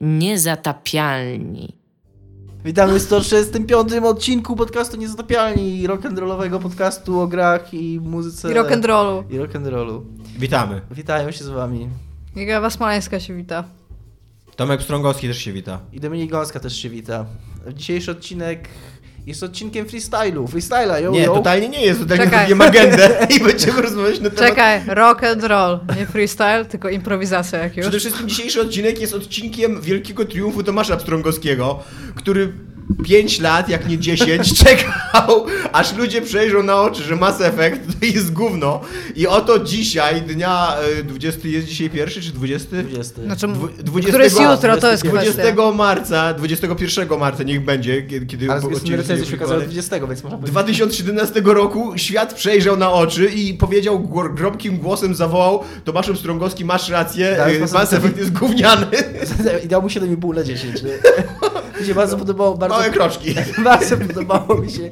Niezatapialni. Witamy w 135 odcinku podcastu Niezatapialni, rock'n'rollowego podcastu o grach i muzyce. I rock'n'rollu. I rock'n'rollu. Witamy. Witają się z wami. Iga Smoleńska się wita. Tomek Strągowski też się wita. I Dominik Gąska też się wita. Dzisiejszy odcinek jest odcinkiem freestylu. Freestyla, yo, Nie, yo. totalnie nie jest. Totalnie Czekaj. zrobiłem agendę i będziemy rozmawiać na temat... Czekaj, rock and roll, nie freestyle, tylko improwizacja jak już. Przede wszystkim dzisiejszy odcinek jest odcinkiem wielkiego triumfu Tomasza Strągowskiego, który 5 lat, jak nie 10, czekał, aż ludzie przejrzą na oczy, że Mass Effect to jest gówno. I oto dzisiaj, dnia e, 20, jest dzisiaj pierwszy czy 20? 20. Znaczy, Dwu- 20 który jest jutro, to jest 20 kwestia. marca, 21 marca niech będzie, kiedy, kiedy Ale jest się okazało publikowany. 20, więc można powiedzieć. 2017 roku świat przejrzał na oczy i powiedział grobkim głosem, zawołał Tomaszem Strągowski, masz rację, Tak, y, Mass Mass Effect jest gówniany. I dał mu 7,5 na 10. nie? Mi się bardzo podobało, bardzo, Małe kroczki. bardzo podobało mi się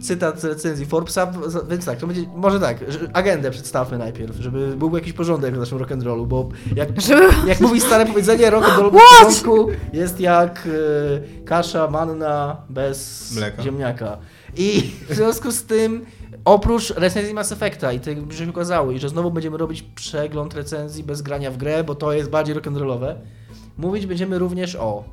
cytat z recenzji Forbesa, więc tak, to będzie, może tak, agendę przedstawmy najpierw, żeby był jakiś porządek w naszym rock'n'rollu, bo jak, jak mówi stare powiedzenie, rock'n'roll w porządku jest jak e, kasza manna bez Mleka. ziemniaka. I w związku z tym Oprócz recenzji Mass Effecta i tego, że się okazało, i że znowu będziemy robić przegląd recenzji bez grania w grę, bo to jest bardziej rock'n'rollowe, mówić będziemy również o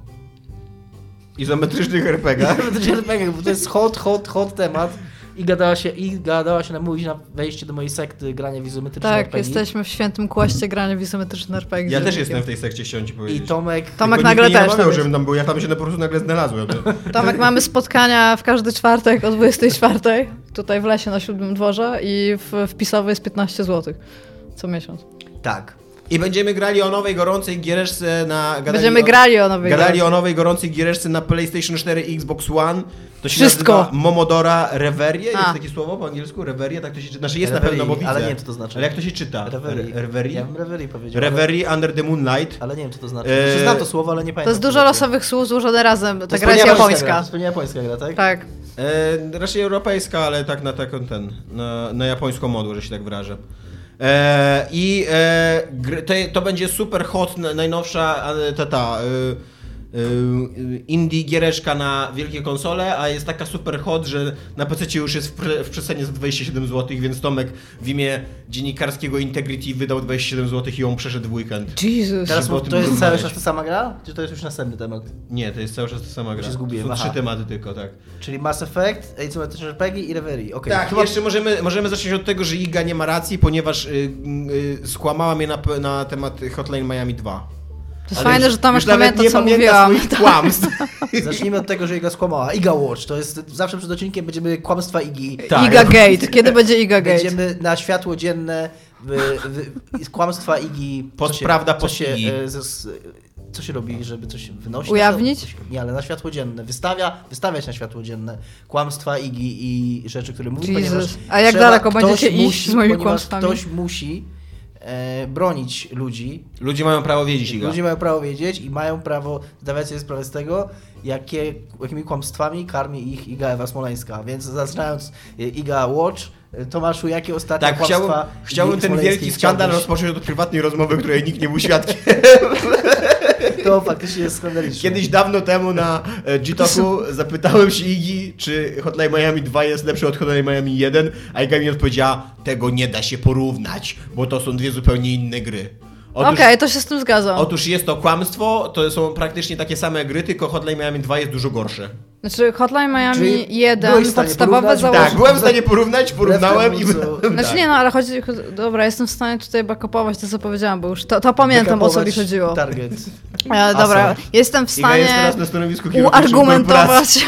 Izometrycznych RPGach. RPG, bo to jest hot, hot, hot temat i gadała się, i gadała się namówić na wejście do mojej sekty grania w izometryczne Tak, RPG. jesteśmy w świętym kłaście grania w izometryczne RPG. Ja też jestem w tej sekcie, chciałem ci I powiedzieć. Tomek... Tomek Tylko nagle mnie też nie żebym tam był, ja tam się po prostu nagle znalazłem. Tomek, mamy spotkania w każdy czwartek o 24 tutaj w lesie na Siódmym Dworze i w, wpisowy jest 15 zł co miesiąc. Tak. I będziemy grali o nowej, gorącej giereczce na... gadali Będziemy o, grali o nowej Gadali o nowej, gorącej giereczce na PlayStation 4 i Xbox One. To się Wszystko. nazywa Momodora Reverie. Jest A. takie słowo po angielsku? Reverie? Tak to się czyta. Znaczy jest na Reverie, pewno, bo widzę. ale nie wiem, co to znaczy. Ale jak to się czyta? Reverie. Re- Reverie? Ja bym Reverie powiedział. ale- Reverie Under the Moonlight. Ale nie wiem, co to znaczy. Eee, Znaczy, znam to słowo, ale nie pamiętam. To jest dużo znaczy. losowych słów złożone razem. To Ta jest gra jest japońska gra, To jest pewnie japońska gra, tak? Tak. E, raczej europejska, ale tak na taką ten, na, na japońską modłę, że się tak wyrażę. E, I e, to, to będzie super hot, na- najnowsza e, ta, ta indie giereczka na wielkie konsole, a jest taka super hot, że na PC już jest w, w przecenie za 27 zł, więc Tomek w imię dziennikarskiego Integrity wydał 27 zł i ją przeszedł w weekend. Jesus. Teraz to jest cały czas ta sama gra? Czy to jest już następny temat? Nie, to jest cały czas ta sama gra. się zgubiłem, To są aha. trzy tematy tylko, tak. Czyli Mass Effect, izometryczne RPG i Reverie. Okej. Tak, Chyba- jeszcze możemy, możemy zacząć od tego, że Iga nie ma racji, ponieważ y, y, skłamała mnie na, na temat Hotline Miami 2. To jest Ale fajne, już- że nawet pamięta, nie co pamięta mówiłam. swoich kłamstw. Zacznijmy od tego, że Iga skłamała. Iga Watch, to jest zawsze przed odcinkiem będziemy kłamstwa Igi. Tak. Iga Gate. Kiedy będzie Iga Gate? Będziemy na światło dzienne w, w, kłamstwa Igi. Post- co się- co się, e, z- z- Co się robi, żeby coś wynosić? Ujawnić? Nie, ale na światło dzienne. Wystawia, wystawiać na światło dzienne kłamstwa Igi i rzeczy, które mówi, Jesus. ponieważ A jak daleko ktoś będziecie iść z moimi kłamstwami? Ktoś musi e, bronić ludzi Ludzie mają prawo wiedzieć, Iga. Ludzie mają prawo wiedzieć i mają prawo zdawać sobie sprawę z tego, jakie, jakimi kłamstwami karmi ich Iga Ewa Smoleńska. Więc zaczynając e, Iga Watch, e, Tomaszu, jakie ostatnie Tak, kłamstwa chciałbym, chciałbym ten wielki skandal rozpocząć od prywatnej rozmowy, której nikt nie był świadkiem. To faktycznie jest skandaliczne. Kiedyś dawno temu na e, G-Talku zapytałem się Igi, czy Hotline Miami 2 jest lepszy od Hotline Miami 1, a Iga mi odpowiedziała, tego nie da się porównać, bo to są dwie zupełnie inne gry. Okej, Otóż, to się z tym zgadzam. otóż jest to kłamstwo, to są praktycznie takie same gry, tylko Hotline Miami 2 jest dużo gorsze. Znaczy Hotline Miami Czyli 1, byłeś w stanie podstawowe założenie. Tak, byłem w stanie porównać, porównałem i... Znaczy tak. nie no, ale chodzi, dobra, jestem w stanie tutaj backupować to, co powiedziałam, bo już to, to pamiętam, o co mi chodziło. Target. E, dobra, jestem w jest stanie teraz na stanowisku uargumentować.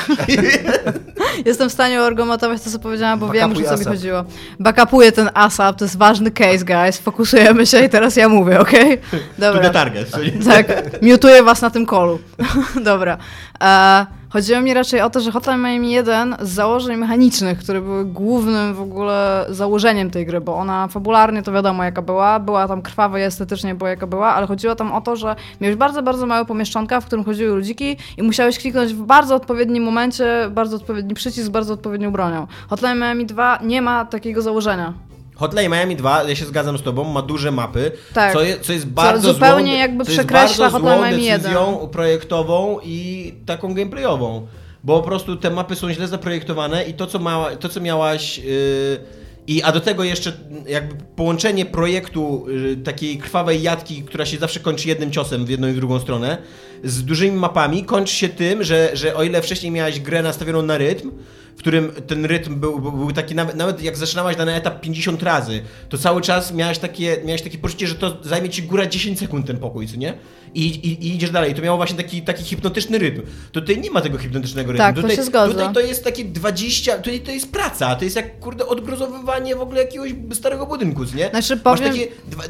jestem w stanie uargumentować to, co powiedziałam, bo wiem, Backupuj że co mi ASAP. chodziło. Backupuję ten ASAP, to jest ważny case, guys. Fokusujemy się i teraz ja mówię, okej? To Dobra. the target. Tak, miutuję was na tym kolu. Dobra. E, chodziło mi raczej o to, że Hotline Miami 1 z założeń mechanicznych, które były głównym w ogóle założeniem tej gry, bo ona fabularnie to wiadomo jaka była, była tam krwawa i estetycznie była jaka była, ale chodziło tam o to, że miałeś bardzo, bardzo małe pomieszczonka, w którym chodziły ludziki i musiałeś kliknąć w bardzo odpowiednim momencie, bardzo odpowiedni przycisk bardzo odpowiednią bronią. Hotline Miami 2 nie ma takiego założenia. Hotline Miami 2, ja się zgadzam z tobą, ma duże mapy, Tak. co, je, co jest bardzo zupełnie złą, jakby co przekreśla bardzo Hotline Miami 1. decyzją projektową i taką gameplayową. Bo po prostu te mapy są źle zaprojektowane i to, co, mała, to, co miałaś... Yy, i, a do tego jeszcze jakby połączenie projektu yy, takiej krwawej jatki, która się zawsze kończy jednym ciosem w jedną i w drugą stronę, z dużymi mapami, kończy się tym, że, że o ile wcześniej miałaś grę nastawioną na rytm, w którym ten rytm był, był, był taki, nawet, nawet jak zaczynałaś dany etap 50 razy, to cały czas miałaś takie, miałaś takie poczucie, że to zajmie ci góra 10 sekund ten pokój, co nie? I, i, i idziesz dalej. To miało właśnie taki, taki hipnotyczny rytm. Tutaj nie ma tego hipnotycznego rytmu. Tak, to tutaj, się zgadza. Tutaj to jest takie 20, tutaj to jest praca, to jest jak kurde odgrozowywanie w ogóle jakiegoś starego budynku, co nie? Znaczy, Masz powiem- takie dwa,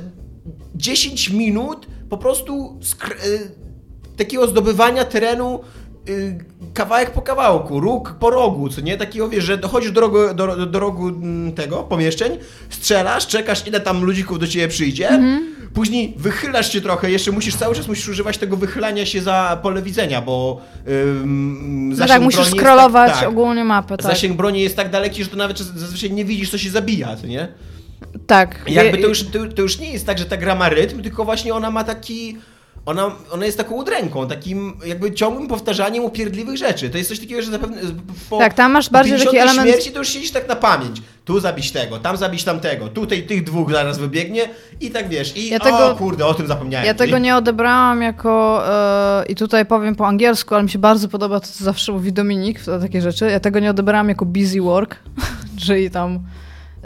10 minut po prostu skr- y, takiego zdobywania terenu kawałek po kawałku, róg po rogu, co nie? Takiego, wiesz, że dochodzisz do rogu, do, do rogu mm, tego pomieszczeń, strzelasz, czekasz ile tam ludzików do ciebie przyjdzie, Mhm. później wychylasz się trochę, jeszcze musisz, cały czas musisz używać tego wychylania się za pole widzenia, bo ym, No tak, musisz broni jest scrollować tak, tak, ogólnie mapę, tak. Zasięg broni jest tak daleki, że to nawet zazwyczaj nie widzisz, co się zabija, co nie? Tak. Jakby to już, to, to już nie jest tak, że ta gra ma rytm, tylko właśnie ona ma taki. Ona, ona jest taką udręką, takim jakby ciągłym powtarzaniem upierdliwych rzeczy. To jest coś takiego, że zapewne po, Tak, tam masz bardziej taki 50 element- śmierci to już siedzisz tak na pamięć. Tu zabić tego, tam zabić tamtego, tutaj tych dwóch zaraz wybiegnie i tak wiesz. I Ja o tego- kurde, o tym zapomniałem. Ja tego I, nie odebrałam jako, e, i tutaj powiem po angielsku, ale mi się bardzo podoba to, co zawsze mówi Dominik, takie rzeczy. Ja tego nie odebrałam jako busy work, czyli tam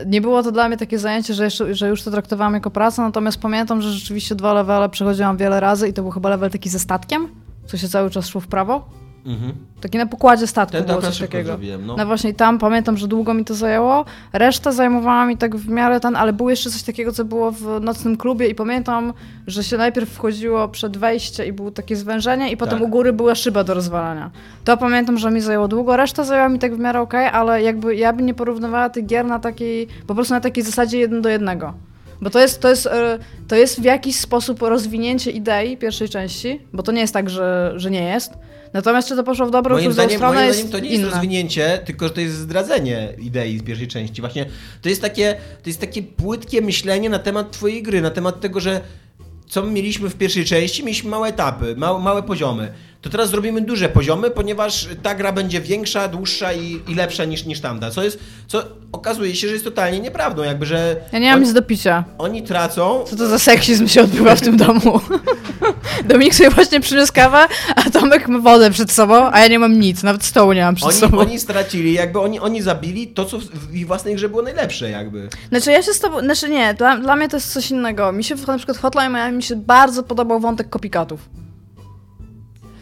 nie było to dla mnie takie zajęcie, że, jeszcze, że już to traktowałam jako pracę, natomiast pamiętam, że rzeczywiście dwa levele przechodziłam wiele razy i to był chyba level taki ze statkiem, co się cały czas szło w prawo. Mhm. Taki na pokładzie statku Ten było coś takiego. zrobiłem, no. No właśnie tam pamiętam, że długo mi to zajęło. Reszta zajmowała mi tak w miarę ten, ale było jeszcze coś takiego, co było w nocnym klubie i pamiętam, że się najpierw wchodziło przed wejście i było takie zwężenie i potem Tak. u góry była szyba do rozwalania. To pamiętam, że mi zajęło długo, reszta zajęła mi tak w miarę okej, ale jakby ja bym nie porównywała tych gier na takiej, po prostu na takiej zasadzie jeden do jednego. Bo to jest, to, jest, e, to jest w jakiś sposób rozwinięcie idei pierwszej części, bo to nie jest tak, że, że nie jest. Natomiast czy to poszło w dobrą czy Moim w złą zdaniem, stronę moim jest to nie inne. jest rozwinięcie, tylko że to jest zdradzenie idei z pierwszej części. Właśnie to jest takie, to jest takie płytkie myślenie na temat twojej gry, na temat tego, że co my mieliśmy w pierwszej części? Mieliśmy małe etapy, małe, małe poziomy. To teraz zrobimy duże poziomy, ponieważ ta gra będzie większa, dłuższa i, i lepsza niż, niż tamta. Co jest, co okazuje się, że jest totalnie nieprawdą, jakby, że Ja nie mam on- nic do picia. oni tracą, Co to za seksizm się odbywa w tym domu? Dominik sobie właśnie przyniósł kawę, a Tomek ma wodę przed sobą, a ja nie mam nic, nawet stołu nie mam przed oni, sobą. oni stracili, jakby oni, oni zabili to, co w, ich własnej grze było najlepsze, jakby. Znaczy ja się z tobą, znaczy nie, dla, dla mnie to jest coś innego. Mi się na przykład Hotline Miami mi się bardzo podobał wątek kopikatów.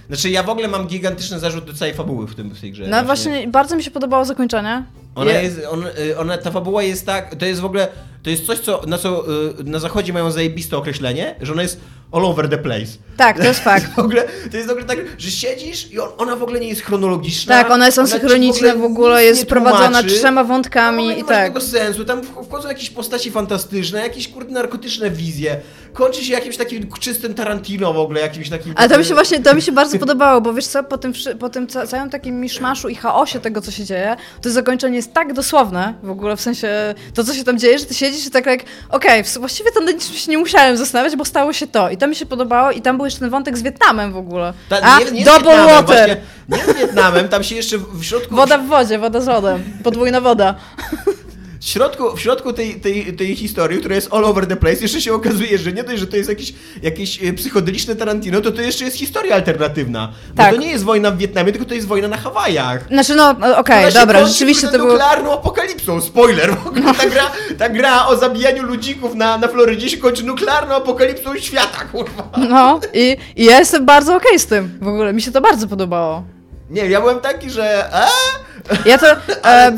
Znaczy ja w ogóle mam gigantyczny zarzut do całej fabuły w, tym, w tej grze. No właśnie, bardzo mi się podobało zakończenie. Ona Je- jest, on, y, ona, ta fabuła jest tak, to jest w ogóle, to jest coś, co, na co y, na zachodzie mają zajebiste określenie, że ona jest all over the place. Tak, to jest fakt. W ogóle, to jest w ogóle tak, że siedzisz i on, ona w ogóle nie jest chronologiczna. Tak, ona jest ci asynchroniczna, w ogóle nic jest nie prowadzona trzema No, w wątkami ogóle nie i ma tak. sensu, tam w- wchodzą jakieś postaci fantastyczne, jakieś kurde narkotyczne wizje, kończy się jakimś takim czystym Tarantino w ogóle, jakimś takim... Ale to mi się właśnie, to mi się bardzo podobało, bo wiesz co, po tym, po tym ca- całym takim miszmaszu i chaosie tego, co się dzieje, to zakończenie jest tak dosłowne, w ogóle w sensie to, co się tam dzieje, że ty siedzisz i tak jak, okej, w- właściwie nad niczym się nie musiałem zastanawiać, bo stało się to. I to mi się podobało i tam był jeszcze ten wątek z Wietnamem w ogóle. Ta, A, nie, nie double water. Właśnie, nie z Wietnamem, tam się jeszcze w środku... Woda w wodzie, woda z lodem, podwójna woda. W środku, w środku tej, tej, tej historii, która jest all over the place, jeszcze się okazuje, że nie dość, że to jest jakiś, jakieś e, psychodeliczne Tarantino, to to jeszcze jest historia alternatywna. Bo Tak. to nie jest wojna w Wietnamie, tylko to jest wojna na Hawajach. Znaczy no, no, okej, się dobra, rzeczywiście to było... nuklearną apokalipsą, spoiler. W ogóle ta, gra, ta gra o zabijaniu ludzików na, na Florydzie się kończy nuklearną apokalipsą świata, kurwa. No i, i ja jestem bardzo okej z tym, w ogóle, mi się to bardzo podobało. Nie, ja byłem taki, że e? Ja to... E?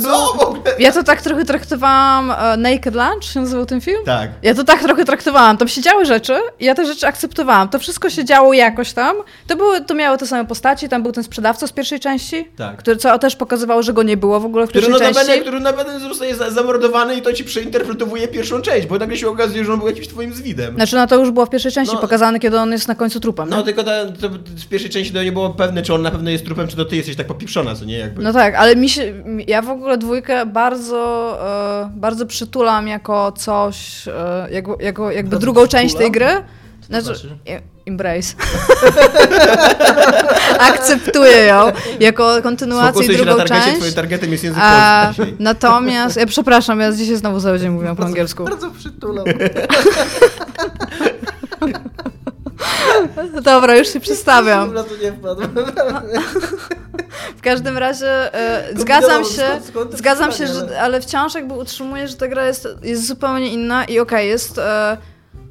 Ja to tak trochę traktowałam. E, Naked Lunch się nazywał ten film? Tak. Ja to tak trochę traktowałam. Tam się działy rzeczy i ja te rzeczy akceptowałam. To wszystko się działo jakoś tam. To, były, to miały te same postaci. Tam był ten sprzedawca z pierwszej części, Tak. który, co też pokazywało, że go nie było w ogóle w Który pierwszej notabene, części. który notabene zostaje za- zamordowany i to ci przeinterpretowuje pierwszą część, bo nagle się okazuje, że on był jakimś twoim zwidem. Znaczy, no to już było w pierwszej części No. pokazane, kiedy on jest na końcu trupem. No nie? tylko ta, to z pierwszej części to nie było pewne, czy on na pewno jest trupem, czy to ty jesteś tak popieprzona, co nie jakby. No tak, ale mi się, ja w ogóle dwójkę bardzo, e, bardzo przytulam jako coś, e, jako, jako jakby Bardzo drugą część tej przytulam? gry. Znaczy, znaczy? e, embrace. Akceptuję ją jako kontynuację na drugą targecie, część. twoim targetem jest język A, natomiast, ja przepraszam, ja dzisiaj znowu cały dzień mówiłam po angielsku. Bardzo przytulam. Dobra, już się przestawiam. Na nie wpadłem. W każdym razie e, zgadzam się, skąd- skąd zgadzam się, że, ale wciąż jakby utrzymuję, że ta gra jest, jest zupełnie inna i okej, jest, e,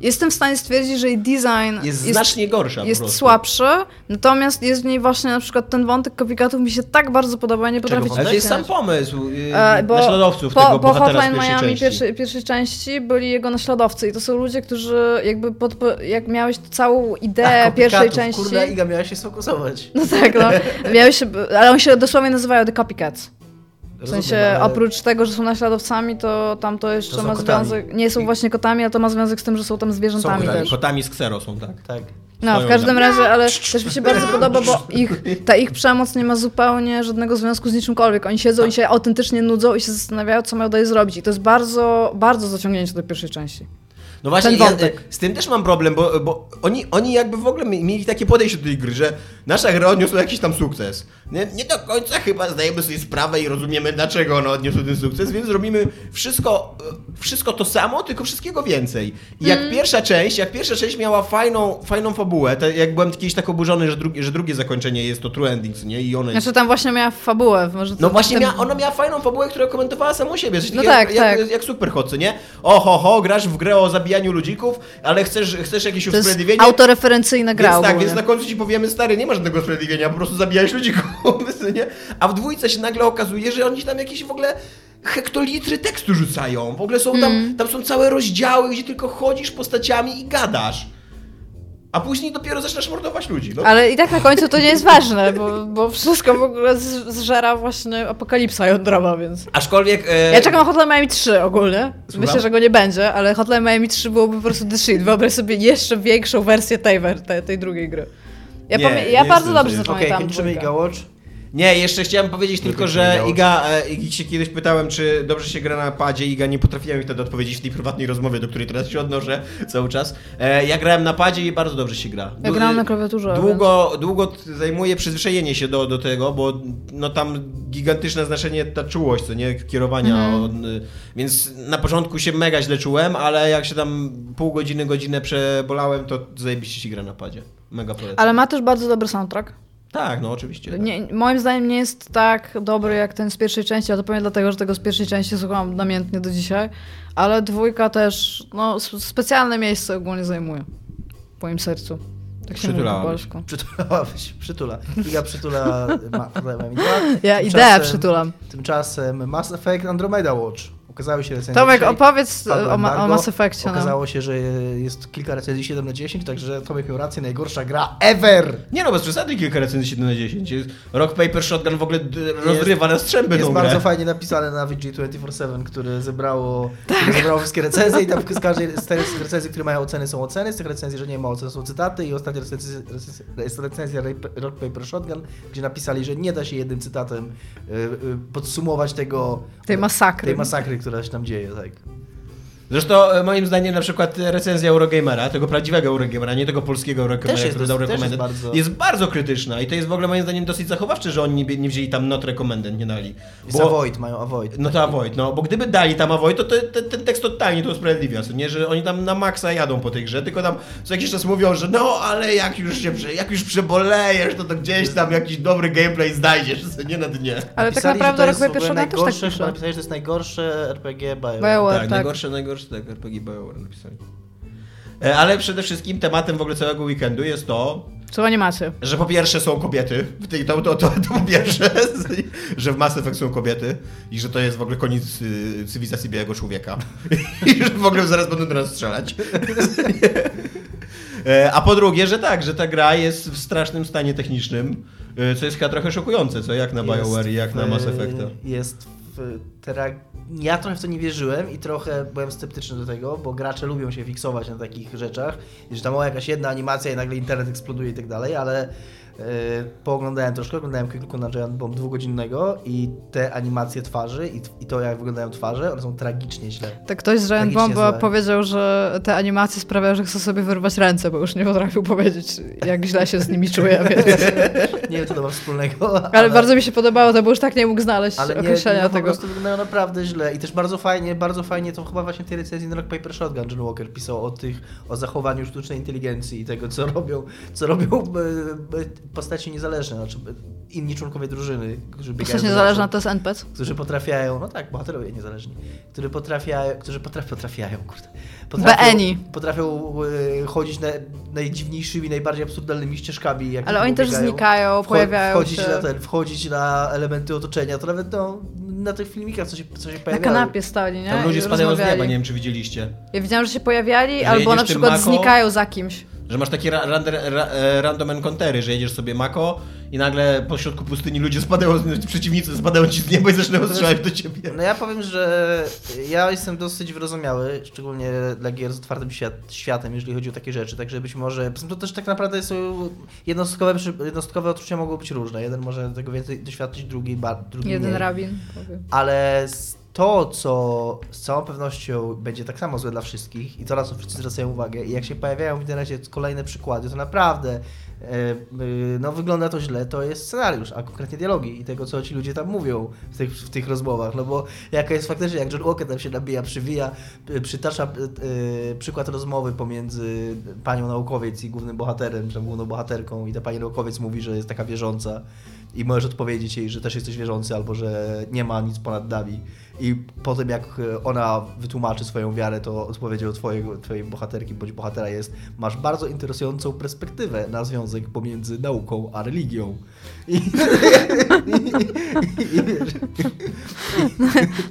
jestem w stanie stwierdzić, że jej design Jest znacznie gorsza jest słabszy, natomiast jest w niej właśnie na przykład ten wątek kopikatów mi się tak bardzo podoba, nie potrafię? Ale to jest sam pomysł yy, E, bo naśladowców po, tego po bohatera z Hotline pierwszej Miami części. pierwszej, pierwszej części byli jego naśladowcy i to są ludzie, którzy jakby pod, po- jak miałeś całą ideę pierwszej części. Kurde, Iga miała się sfokusować. No tak, no. Miałeś, ale oni się dosłownie nazywają The Copycats. W Rozumiem, sensie ale- oprócz tego, że są naśladowcami, to tam to jeszcze To są ma kotami. związek. Nie są właśnie kotami, ale to ma związek z tym, że są tam zwierzętami kotami. też. Kotami z ksero są, tak. Tak. No, w każdym razie, ale też mi się bardzo podoba, bo ich, ta ich przemoc nie ma zupełnie żadnego związku z niczymkolwiek. Oni siedzą i się autentycznie nudzą i się zastanawiają, co mają dalej zrobić. I to jest bardzo, bardzo zaciągnięcie do pierwszej części. No właśnie, ja, z tym też mam problem, bo, bo oni, oni jakby w ogóle mi- mieli takie podejście do tej gry, że nasza gra odniosła jakiś tam sukces. Nie, nie do końca chyba zdajemy sobie sprawę i rozumiemy, dlaczego ona odniosła ten sukces, więc robimy wszystko, e, wszystko to samo, tylko wszystkiego więcej. I jak Mm. pierwsza część, jak pierwsza część miała fajną, fajną fabułę, jak byłem kiedyś tak oburzony, że, drugi, że drugie zakończenie jest to true ending, nie? I one Znaczy tam właśnie miała fabułę. Może no właśnie, ten- mia, ona miała fajną fabułę, która komentowała samą siebie. Coś No tak, jak, tak. Jak, jak Superhot, co nie? O, ho, ho, grasz w grę o zabijaniu ludzików, ale chcesz, chcesz jakieś To jest usprawiedliwienie. autoreferencyjna gra Więc tak, więc na końcu ci powiemy, stary, nie ma żadnego usprawiedliwienia, po prostu zabijałeś ludzików, nie? A w dwójce się nagle okazuje, że oni tam jakieś w ogóle hektolitry tekstu rzucają. W ogóle są tam, Mm. tam są całe rozdziały, gdzie tylko chodzisz postaciami i gadasz. A później dopiero zaczynasz mordować ludzi. No. Ale i tak na końcu to nie jest ważne, bo, bo wszystko w ogóle z- zżera właśnie apokalipsa jądrowa, więc... Aczkolwiek... E... Ja czekam na Hotline Miami 3 ogólnie. Słucham? Myślę, że go nie będzie, ale Hotline Miami 3 byłoby po prostu the shit. Wyobraź sobie jeszcze większą wersję tej, tej, tej drugiej gry. Ja, Nie, pamię- nie ja bardzo dobrze. Okej, zapamiętam kończymy dwójkę. Iga Watch. Nie, jeszcze chciałem powiedzieć tylko, że Iga, e, Igi się kiedyś pytałem, czy dobrze się gra na padzie. Iga nie potrafiła mi wtedy odpowiedzieć w tej prywatnej rozmowie, do której teraz się odnoszę cały czas. E, ja grałem na padzie i bardzo dobrze się gra. Ja grałam na klawiaturze, Długo, długo t- zajmuje przyzwyczajenie się do, do tego, bo no tam gigantyczne znaczenie ta czułość, co nie, kierowania. Mhm. On, więc na początku się mega źle czułem, ale jak się tam pół godziny, godzinę przebolałem, to zajebiście się gra na padzie. Mega polecam. Ale ma też bardzo dobry soundtrack. Tak, no oczywiście. tak. Nie, moim zdaniem nie jest tak dobry jak ten z pierwszej części, a to pewnie dlatego, że tego z pierwszej części słucham namiętnie do dzisiaj, ale dwójka też no, specjalne miejsce ogólnie zajmuje w moim sercu. Tak się mówi po polsku. Przytulałabyś, przytula. Iga przytula ma Hotline Miami 2. Ja Tymczasem- ideę przytulam. Tymczasem Mass Effect Andromeda Watch. Ukazały się recenzje Tomek, dzisiaj. opowiedz o, ma- o embargo. Mass Effectie. No. Okazało się, że jest kilka recenzji 7 na 10, także Tomek miał rację, najgorsza gra ever! Nie no, bez przesady kilka recenzji 7 na 10. Jest- Rock Paper Shotgun w ogóle d- rozrywa na strzępy Jest tą bardzo grę. fajnie napisane na VG247, które zebrało, które zebrało wszystkie recenzje i tam z każdej z tych recenzji, które mają oceny są oceny, z tych recenzji, że nie ma ocen są cytaty i ostatnia recenzja, recenzja, jest recenzja Rock Paper Shotgun, gdzie napisali, że nie da się jednym cytatem y, y, podsumować tego Tej masakry. tej masakry, która się tam dzieje. Tak. Zresztą e, moim zdaniem na przykład recenzja Eurogamera, tego prawdziwego Eurogamera, nie tego polskiego Eurogamera, który dał dos- też jest recommended, bardzo- jest bardzo krytyczna i to jest w ogóle moim zdaniem dosyć zachowawcze, że oni nie, nie wzięli tam not recommended, nie dali. Jest avoid, mają avoid. No to avoid, no bo gdyby dali tam avoid, to, to, to ten tekst totalnie to usprawiedliwia, nie, że oni tam na maksa jadą po tej grze, tylko tam co jakiś czas mówią, że no ale jak już się, prze, jak już przebolejesz, to, to gdzieś tam jakiś dobry gameplay znajdziesz, nie na dnie. Ale tak Napisali, że naprawdę to Rock jest w Paper ogóle Shotgun też tak najgorsze, pisze. Napisali, że to jest najgorsze RPG BioWare. BioWare, tak, tak. najgorsze, najgorsze, tak, RPG BioWare napisali. E, Ale przede wszystkim tematem w ogóle całego weekendu jest to, Są animacje. że po pierwsze są kobiety, w tej- to, to, to, to po pierwsze, że w Mass Effect są kobiety i że to jest w ogóle koniec y, cywilizacji białego człowieka i że w ogóle zaraz będą do nas strzelać. E, A po drugie, że tak, że ta gra jest w strasznym stanie technicznym, y, co jest chyba trochę szokujące, co jak na BioWare i jak na Mass Effecta. Jest w. Ja trochę w to nie wierzyłem i trochę byłem sceptyczny do tego, bo gracze lubią się fiksować na takich rzeczach, że tam o jakaś jedna animacja i nagle internet eksploduje i tak dalej, ale pooglądałem troszkę, oglądałem kilku na Giant Bomb dwugodzinnego i te animacje twarzy i, i to jak wyglądają twarze, one są tragicznie źle. Tak ktoś z Giant złe. powiedział, że te animacje sprawiają, że chce sobie wyrwać ręce, bo już nie potrafił powiedzieć, jak źle się z nimi czuje, więc... Nie wiem, co to ma wspólnego. Ale, Ale bardzo mi się podobało to, bo już tak nie mógł znaleźć ale nie, określenia no, po tego. prostu wyglądają naprawdę źle i też bardzo fajnie, bardzo fajnie to chyba właśnie w tej recenzji na Rock Paper Shotgun John Walker pisał o tych, o zachowaniu sztucznej inteligencji i tego, co robią, co robią e, e, postaci niezależne, znaczy inni członkowie drużyny, którzy biegają Postać za niezależna zawsze. to jest NPC? którzy potrafiają, no tak, bohaterowie niezależni, którzy potrafiają, którzy potrafią, potrafiają, kurde, BNI. potrafią e, chodzić na, najdziwniejszymi, najbardziej absurdalnymi ścieżkami. Jak Ale oni też biegają. znikają, Wcho- pojawiają wchodzić się Na ten, wchodzić na elementy otoczenia, to nawet no, na tych filmikach, co się, co się na pojawiają. kanapie stali, nie? Tam ludzie I spadają z nieba, nie wiem czy widzieliście. Ja widziałam, że się pojawiali, Że albo na przykład Mako- znikają za kimś. Że masz takie ra ra e, random encountery, że jedziesz sobie Mako i nagle po środku pustyni ludzie spadają, z- przeciwnicy spadają ci z nieba i zaczynają strzelać do ciebie. No ja powiem, że ja jestem dosyć wyrozumiały, szczególnie dla gier z otwartym świat, światem, jeżeli chodzi o takie rzeczy, także być może, to też tak naprawdę są jednostkowe, jednostkowe odczucia mogą być różne, jeden może tego więcej doświadczyć, drugi, drugi Jeden mniej. rabin. powiem. Ale z- to, co z całą pewnością będzie tak samo złe dla wszystkich i to na co wszyscy zwracają uwagę i jak się pojawiają w internecie kolejne przykłady, to naprawdę no, wygląda to źle, to jest scenariusz, a konkretnie dialogi i tego, co ci ludzie tam mówią w tych, w tych rozmowach, no bo jaka jest faktycznie, jak John Walker tam się nabija, przywija, e, przytacza e, e, przykład rozmowy pomiędzy panią naukowiec i głównym bohaterem, czy główną bohaterką i ta pani naukowiec mówi, że jest taka wierząca i możesz odpowiedzieć jej, że też jesteś wierzący albo że nie ma nic ponad nami. I po tym jak e, ona wytłumaczy swoją wiarę, to odpowiedzią twojego, twojej bohaterki bądź bohatera jest masz bardzo interesującą perspektywę na związek pomiędzy nauką a religią. I, i, i, wiesz,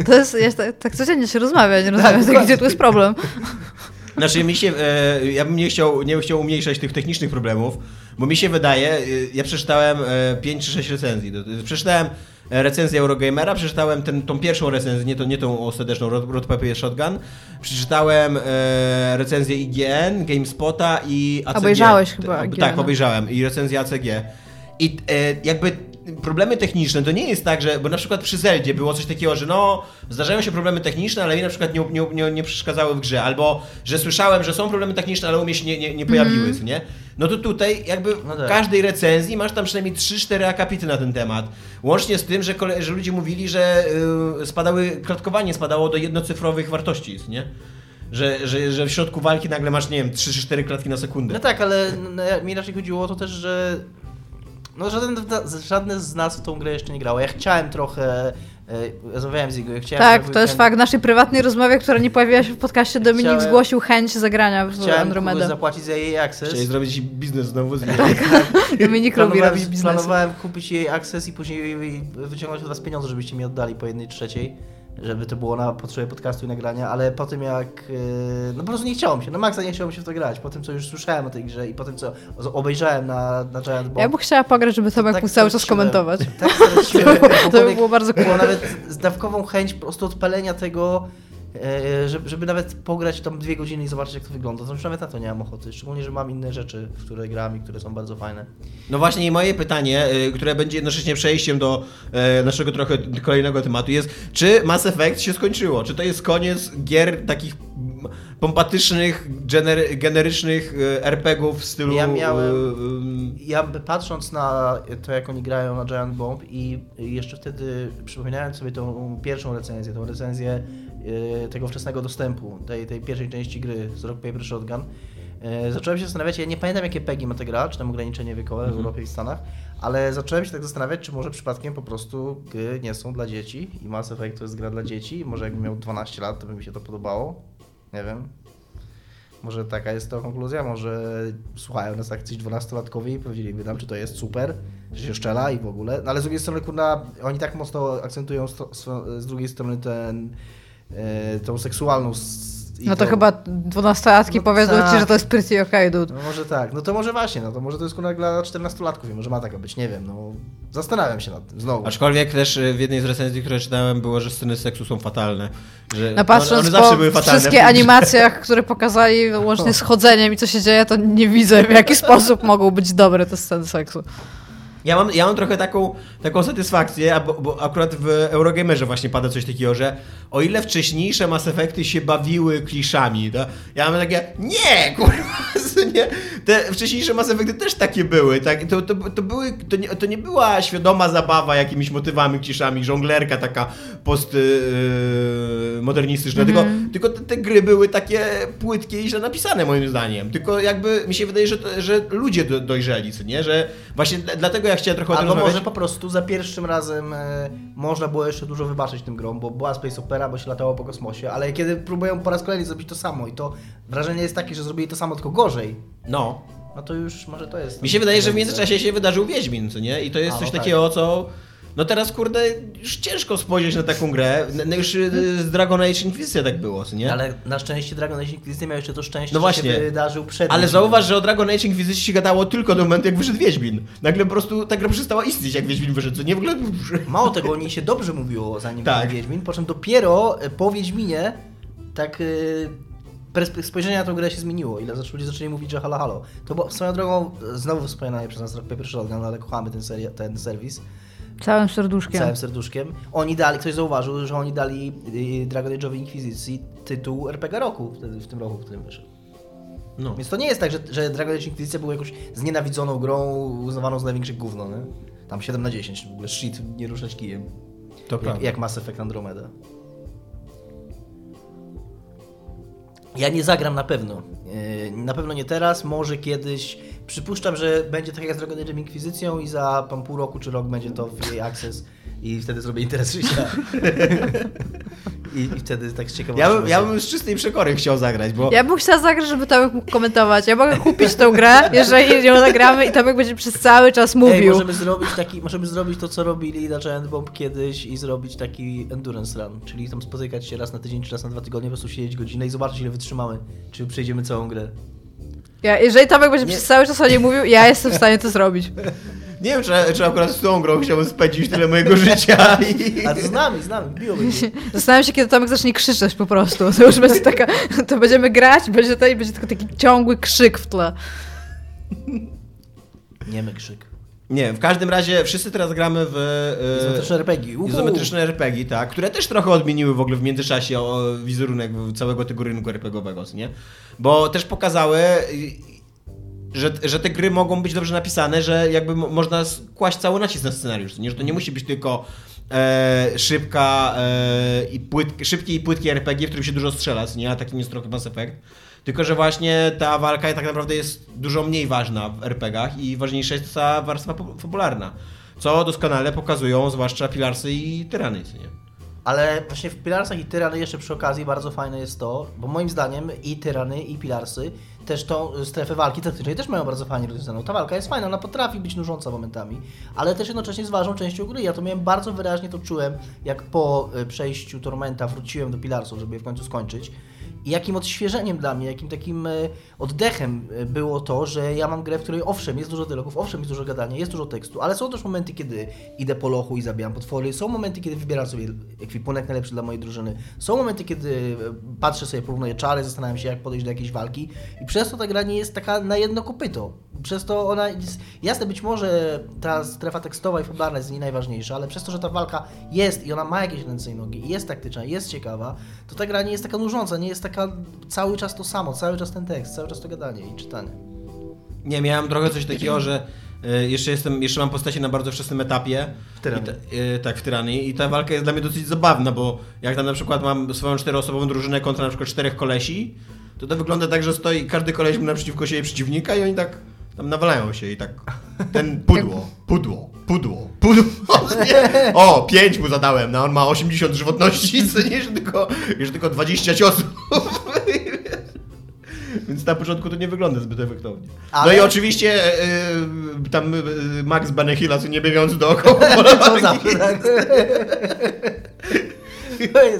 To jest, jest tak, tak codziennie się rozmawia, nie rozumiem, tak, gdzie tu jest problem. Znaczy mi się, e, ja bym nie chciał, nie chciał umniejszać tych technicznych problemów, bo mi się wydaje, e, ja przeczytałem e, 5 czy 6 recenzji. Przeczytałem e, recenzję Eurogamera, przeczytałem ten, tą pierwszą recenzję, nie, to, nie tą ostateczną, Rod, Rod Shotgun. Przeczytałem e, recenzję IGN, GameSpota i ACG. Obejrzałeś chyba Tak. Tak, obejrzałem i recenzję ACG. I e, jakby problemy techniczne to nie jest tak, że, bo na przykład przy Zeldzie było coś takiego, że no, zdarzają się problemy techniczne, ale mi na przykład nie, nie, nie, nie przeszkadzały w grze, albo że słyszałem, że są problemy techniczne, ale u mnie się nie, nie, nie pojawiły, co nie? No to tutaj jakby No w tak. każdej recenzji masz tam przynajmniej 3-4 akapity na ten temat. Łącznie z tym, że, kole, że ludzie mówili, że y, spadały, klatkowanie spadało do jednocyfrowych wartości, nie? Że, że, że w środku walki nagle masz, nie wiem, 3-4 klatki na sekundę. no tak, ale no, mi raczej chodziło o to też, że no żaden, żadne z nas w tą grę jeszcze nie grało. Ja chciałem trochę, e, rozmawiałem z jego, ja chciałem Tak, to jest fakt. W naszej prywatnej rozmowie, która nie pojawiła się w podcaście, Dominik Chciałem- zgłosił chęć zagrania w Andromedę. zapłacić za jej access. Chcieli zrobić biznes znowu z Dominik lubi Planowałem, robić biznes. planowałem kupić jej access i później wyciągnąć od was pieniądze, żebyście mi oddali po jednej trzeciej, żeby to było na potrzeby podcastu i nagrania, ale po tym jak, e, no po prostu nie chciało mi się, no maksa nie chciało mi się w to grać, po tym co już słyszałem o tej grze i po tym co obejrzałem na, na Giant Bomb. Ja bym chciała pograć, żeby Tomek tak mógł cały czas komentować. Tak straciłem, To by było bardzo było cool. nawet z dawkową chęć po prostu odpalenia tego, żeby, żeby nawet pograć tam dwie godziny i zobaczyć jak to wygląda. To już nawet na to nie mam ochoty, szczególnie, że mam inne rzeczy, w które gram i które są bardzo fajne. No właśnie i moje pytanie, y, które będzie jednocześnie przejściem do e, naszego trochę kolejnego tematu jest, czy Mass Effect się skończyło? Czy to jest koniec gier takich pompatycznych, gener, generycznych e, RPG-ów w stylu... Ja miałem- e, Ja patrząc na to, jak oni grają na Giant Bomb i jeszcze wtedy przypominałem sobie tą pierwszą recenzję, tą recenzję e, tego wczesnego dostępu, tej, tej pierwszej części gry z Rock Paper Shotgun, e, zacząłem się zastanawiać, ja nie pamiętam jakie PEGI ma ta gra, czy tam ograniczenie wiekowe w Europie i Stanach, ale zacząłem się tak zastanawiać, czy może przypadkiem po prostu gry nie są dla dzieci i Mass Effect to jest gra dla dzieci, może jakbym miał 12 lat, to by mi się to podobało, nie wiem. Może taka jest to konkluzja, może słuchają nas akcji 12-latkowie i powiedzieliby nam, czy to jest super, że się szczela i w ogóle. No ale z drugiej strony, kurna, oni tak mocno akcentują z drugiej strony ten, e, tą seksualną... No to tą- chyba dwunastolatki No powiedzą tak. ci, że to jest pretty okay, dude. No może tak, no to może właśnie, no to może to jest kurna dla 14-latków i może ma taka być, nie wiem, no zastanawiam się nad tym, znowu. Aczkolwiek też e, w jednej z recenzji, które czytałem, było, że sceny seksu są fatalne. Że No patrząc one, one zawsze po były fatalne. wszystkie animacjach, które pokazali łącznie z chodzeniem i co się dzieje, to nie widzę w jaki sposób mogą być dobre te sceny seksu. Ja mam, ja mam trochę taką, taką satysfakcję, bo, bo akurat w Eurogamerze właśnie pada coś takiego, że o ile wcześniejsze Mass Effecty się bawiły kliszami, to ja mam takie, nie, kurwa, nie, te wcześniejsze Mass Effecty też takie były, tak, to, to, to, były, to, nie, to nie była świadoma zabawa jakimiś motywami, kliszami, żonglerka taka postmodernistyczna, yy, tylko, tylko te, te, gry były takie płytkie i źle napisane moim zdaniem, tylko jakby mi się wydaje, że, że ludzie do, dojrzeli, co nie, że właśnie dlatego ja chciałem trochę o tym Albo może po prostu za pierwszym razem e, można było jeszcze dużo wybaczyć tym grom, bo była Space Opera, bo się latało po kosmosie, ale kiedy próbują po raz kolejny zrobić to samo i to wrażenie jest takie, że zrobili to samo tylko gorzej, No. no to już może to jest... Mi się wydaje, że w międzyczasie się wydarzył Wiedźmin, co nie? I to jest A, coś no tak. takiego, co... No teraz, kurde, już ciężko spojrzeć na taką grę. N- n- Już y, z Dragon Age Inquisition tak było, nie? Ale, Ale na szczęście Dragon Age Inquisition miał jeszcze to szczęście, No że właśnie. się wydarzył przed nim. zauważ, że o Dragon Age Inquisition się gadało tylko do momentu, jak wyszedł Wiedźmin. Nagle po prostu ta gra przestała istnieć, jak Wiedźmin wyszedł, co nie? W ogóle... Mało tego, o niej się dobrze mówiło, zanim Tak. był Wiedźmin, po czym dopiero e, po Wiedźminie tak perspe- spojrzenie na tę grę się zmieniło i zaczęli, ludzie zaczęli mówić, że halo, halo. To było swoją drogą e, znowu wspomniane przez nas Rock Paper Shotgun, ale kochamy ten, seri- ten serwis Całym serduszkiem. całym serduszkiem. Oni dali, ktoś zauważył, że oni dali y, Dragon Age'owi Inkwizycji tytuł RPG roku wtedy, w tym roku, w którym wyszedł. No. Więc to nie jest tak, że, że Dragon Age Inkwizycja była jakąś znienawidzoną grą, uznawaną za największe gówno, nie? Tam 7 na 10, w ogóle shit, nie ruszać kijem. To Jak, prawda. jak Mass Effect Andromeda. Ja nie zagram na pewno. Yy, Na pewno nie teraz, może kiedyś. Przypuszczam, że będzie tak jak z Dragon Age Inkwizycją i za tam pół roku czy rok będzie to w EA Access i wtedy zrobię interes życia. I, I wtedy tak z ciekawością. Ja bym, ja bym z czystej przekory chciał zagrać, bo... Ja bym chciała zagrać, żeby Tomek mógł komentować. Ja mogę kupić tą grę, jeżeli ją zagramy i Tomek będzie przez cały czas Ej, mówił. możemy zrobić taki, możemy zrobić to, co robili na Giant Bomb kiedyś i zrobić taki endurance run, czyli tam spotykać się raz na tydzień czy raz na dwa tygodnie, po prostu siedzieć godzinę i zobaczyć, ile wytrzymamy, czy przejdziemy całą grę. Ja, jeżeli Tomek będzie Nie. przez cały czas o niej mówił, ja jestem w stanie to zrobić. Nie wiem, czy, czy akurat z tą grą chciałbym spędzić tyle mojego życia i... A to z nami, z nami, biło będzie. Zastanawiam się, kiedy Tomek zacznie krzyczeć po prostu. To już będzie taka, to będziemy grać, będzie to i będzie tylko taki ciągły krzyk w tle. Niemy krzyk. Nie, w każdym razie wszyscy teraz gramy w... e, Izometryczne RPG. uhu. Izometryczne RPG, tak, które też trochę odmieniły w ogóle w międzyczasie o, wizerunek całego tego rynku RPGowego, nie? Bo też pokazały, że, że te gry mogą być dobrze napisane, że jakby mo- można kłaść cały nacisk na scenariusz, nie? Że to nie musi być tylko e, szybka e, i płyt, szybkie i płytkie RPG, w którym się dużo strzela, nie? A takim jest trochę Mass Effect. Tylko, że właśnie ta walka tak naprawdę jest dużo mniej ważna w RPGach i ważniejsza jest ta warstwa po- fabularna. Co doskonale pokazują zwłaszcza Pilarsy i Tyrany, nie? Ale właśnie w Pilarsach i Tyrany jeszcze przy okazji bardzo fajne jest to, bo moim zdaniem i Tyrany i Pilarsy też tą strefę walki taktycznej też mają bardzo fajnie rozwiązaną. Ta walka jest fajna, ona potrafi być nużąca momentami, ale też jednocześnie jest ważną częścią gry. Ja to miałem bardzo wyraźnie to czułem, jak po y, przejściu Tormenta wróciłem do Pilarsów, żeby je w końcu skończyć. I jakim odświeżeniem dla mnie, jakim takim e, oddechem e, było to, że ja mam grę, w której owszem, jest dużo dialogów, owszem, jest dużo gadania, jest dużo tekstu, ale są też momenty, kiedy idę po lochu i zabijam potwory, są momenty, kiedy wybieram sobie ekwipunek najlepszy dla mojej drużyny, są momenty, kiedy e, patrzę sobie, porównuję czary, zastanawiam się, jak podejść do jakiejś walki i przez to ta gra nie jest taka na jedno kopyto. Przez to ona jest, jasne, być może ta strefa tekstowa i fabularna jest nie najważniejsza, ale przez to, że ta walka jest i ona ma jakieś ręce i nogi, i jest taktyczna, i jest ciekawa, to ta gra nie jest taka nużąca, nie jest taka cały czas to samo, cały czas ten tekst, cały czas to gadanie i czytanie. Nie, miałem trochę coś takiego, że e, jeszcze jestem, jeszcze mam postacie na bardzo wczesnym etapie. W Tyranii. E, tak, w Tyranii. I ta walka jest dla mnie dosyć zabawna, bo jak tam na przykład mam swoją czteroosobową drużynę kontra na przykład czterech kolesi, to to wygląda tak, że stoi, każdy koleś ma naprzeciwko siebie przeciwnika i oni tak tam nawalają się i tak ten pudło, pudło, pudło, pudło. Nie. O, pięć mu zadałem, no on ma 80 żywotności, co nie, że tylko, że tylko 20 ciosów. Więc na początku to nie wygląda zbyt efektownie. Ale- No i oczywiście e, tam e, Max Banechila, co nie biegając dookoła walki. zawsze, tak.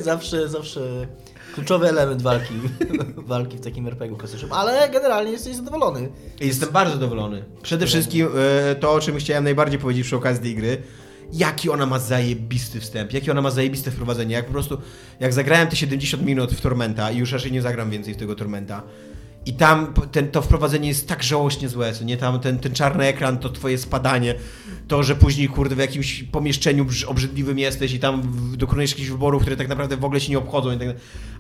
Zawsze, zawsze kluczowy element walki, walki w takim RPG klasycznym, ale generalnie jesteś zadowolony. Jestem bardzo zadowolony. Przede wszystkim e, to, o czym chciałem najbardziej powiedzieć przy okazji tej gry, jaki ona ma zajebisty wstęp, jakie ona ma zajebiste wprowadzenie. Jak po prostu, jak zagrałem te 70 minut w Tormenta i już raczej nie zagram więcej w tego Tormenta, I tam ten, to wprowadzenie jest tak żałośnie złe, co nie? Tam ten, ten czarny ekran, to twoje spadanie, to, że później, kurde, w jakimś pomieszczeniu brz- obrzydliwym jesteś i tam dokonujesz jakichś wyborów, które tak naprawdę w ogóle się nie obchodzą. I tak.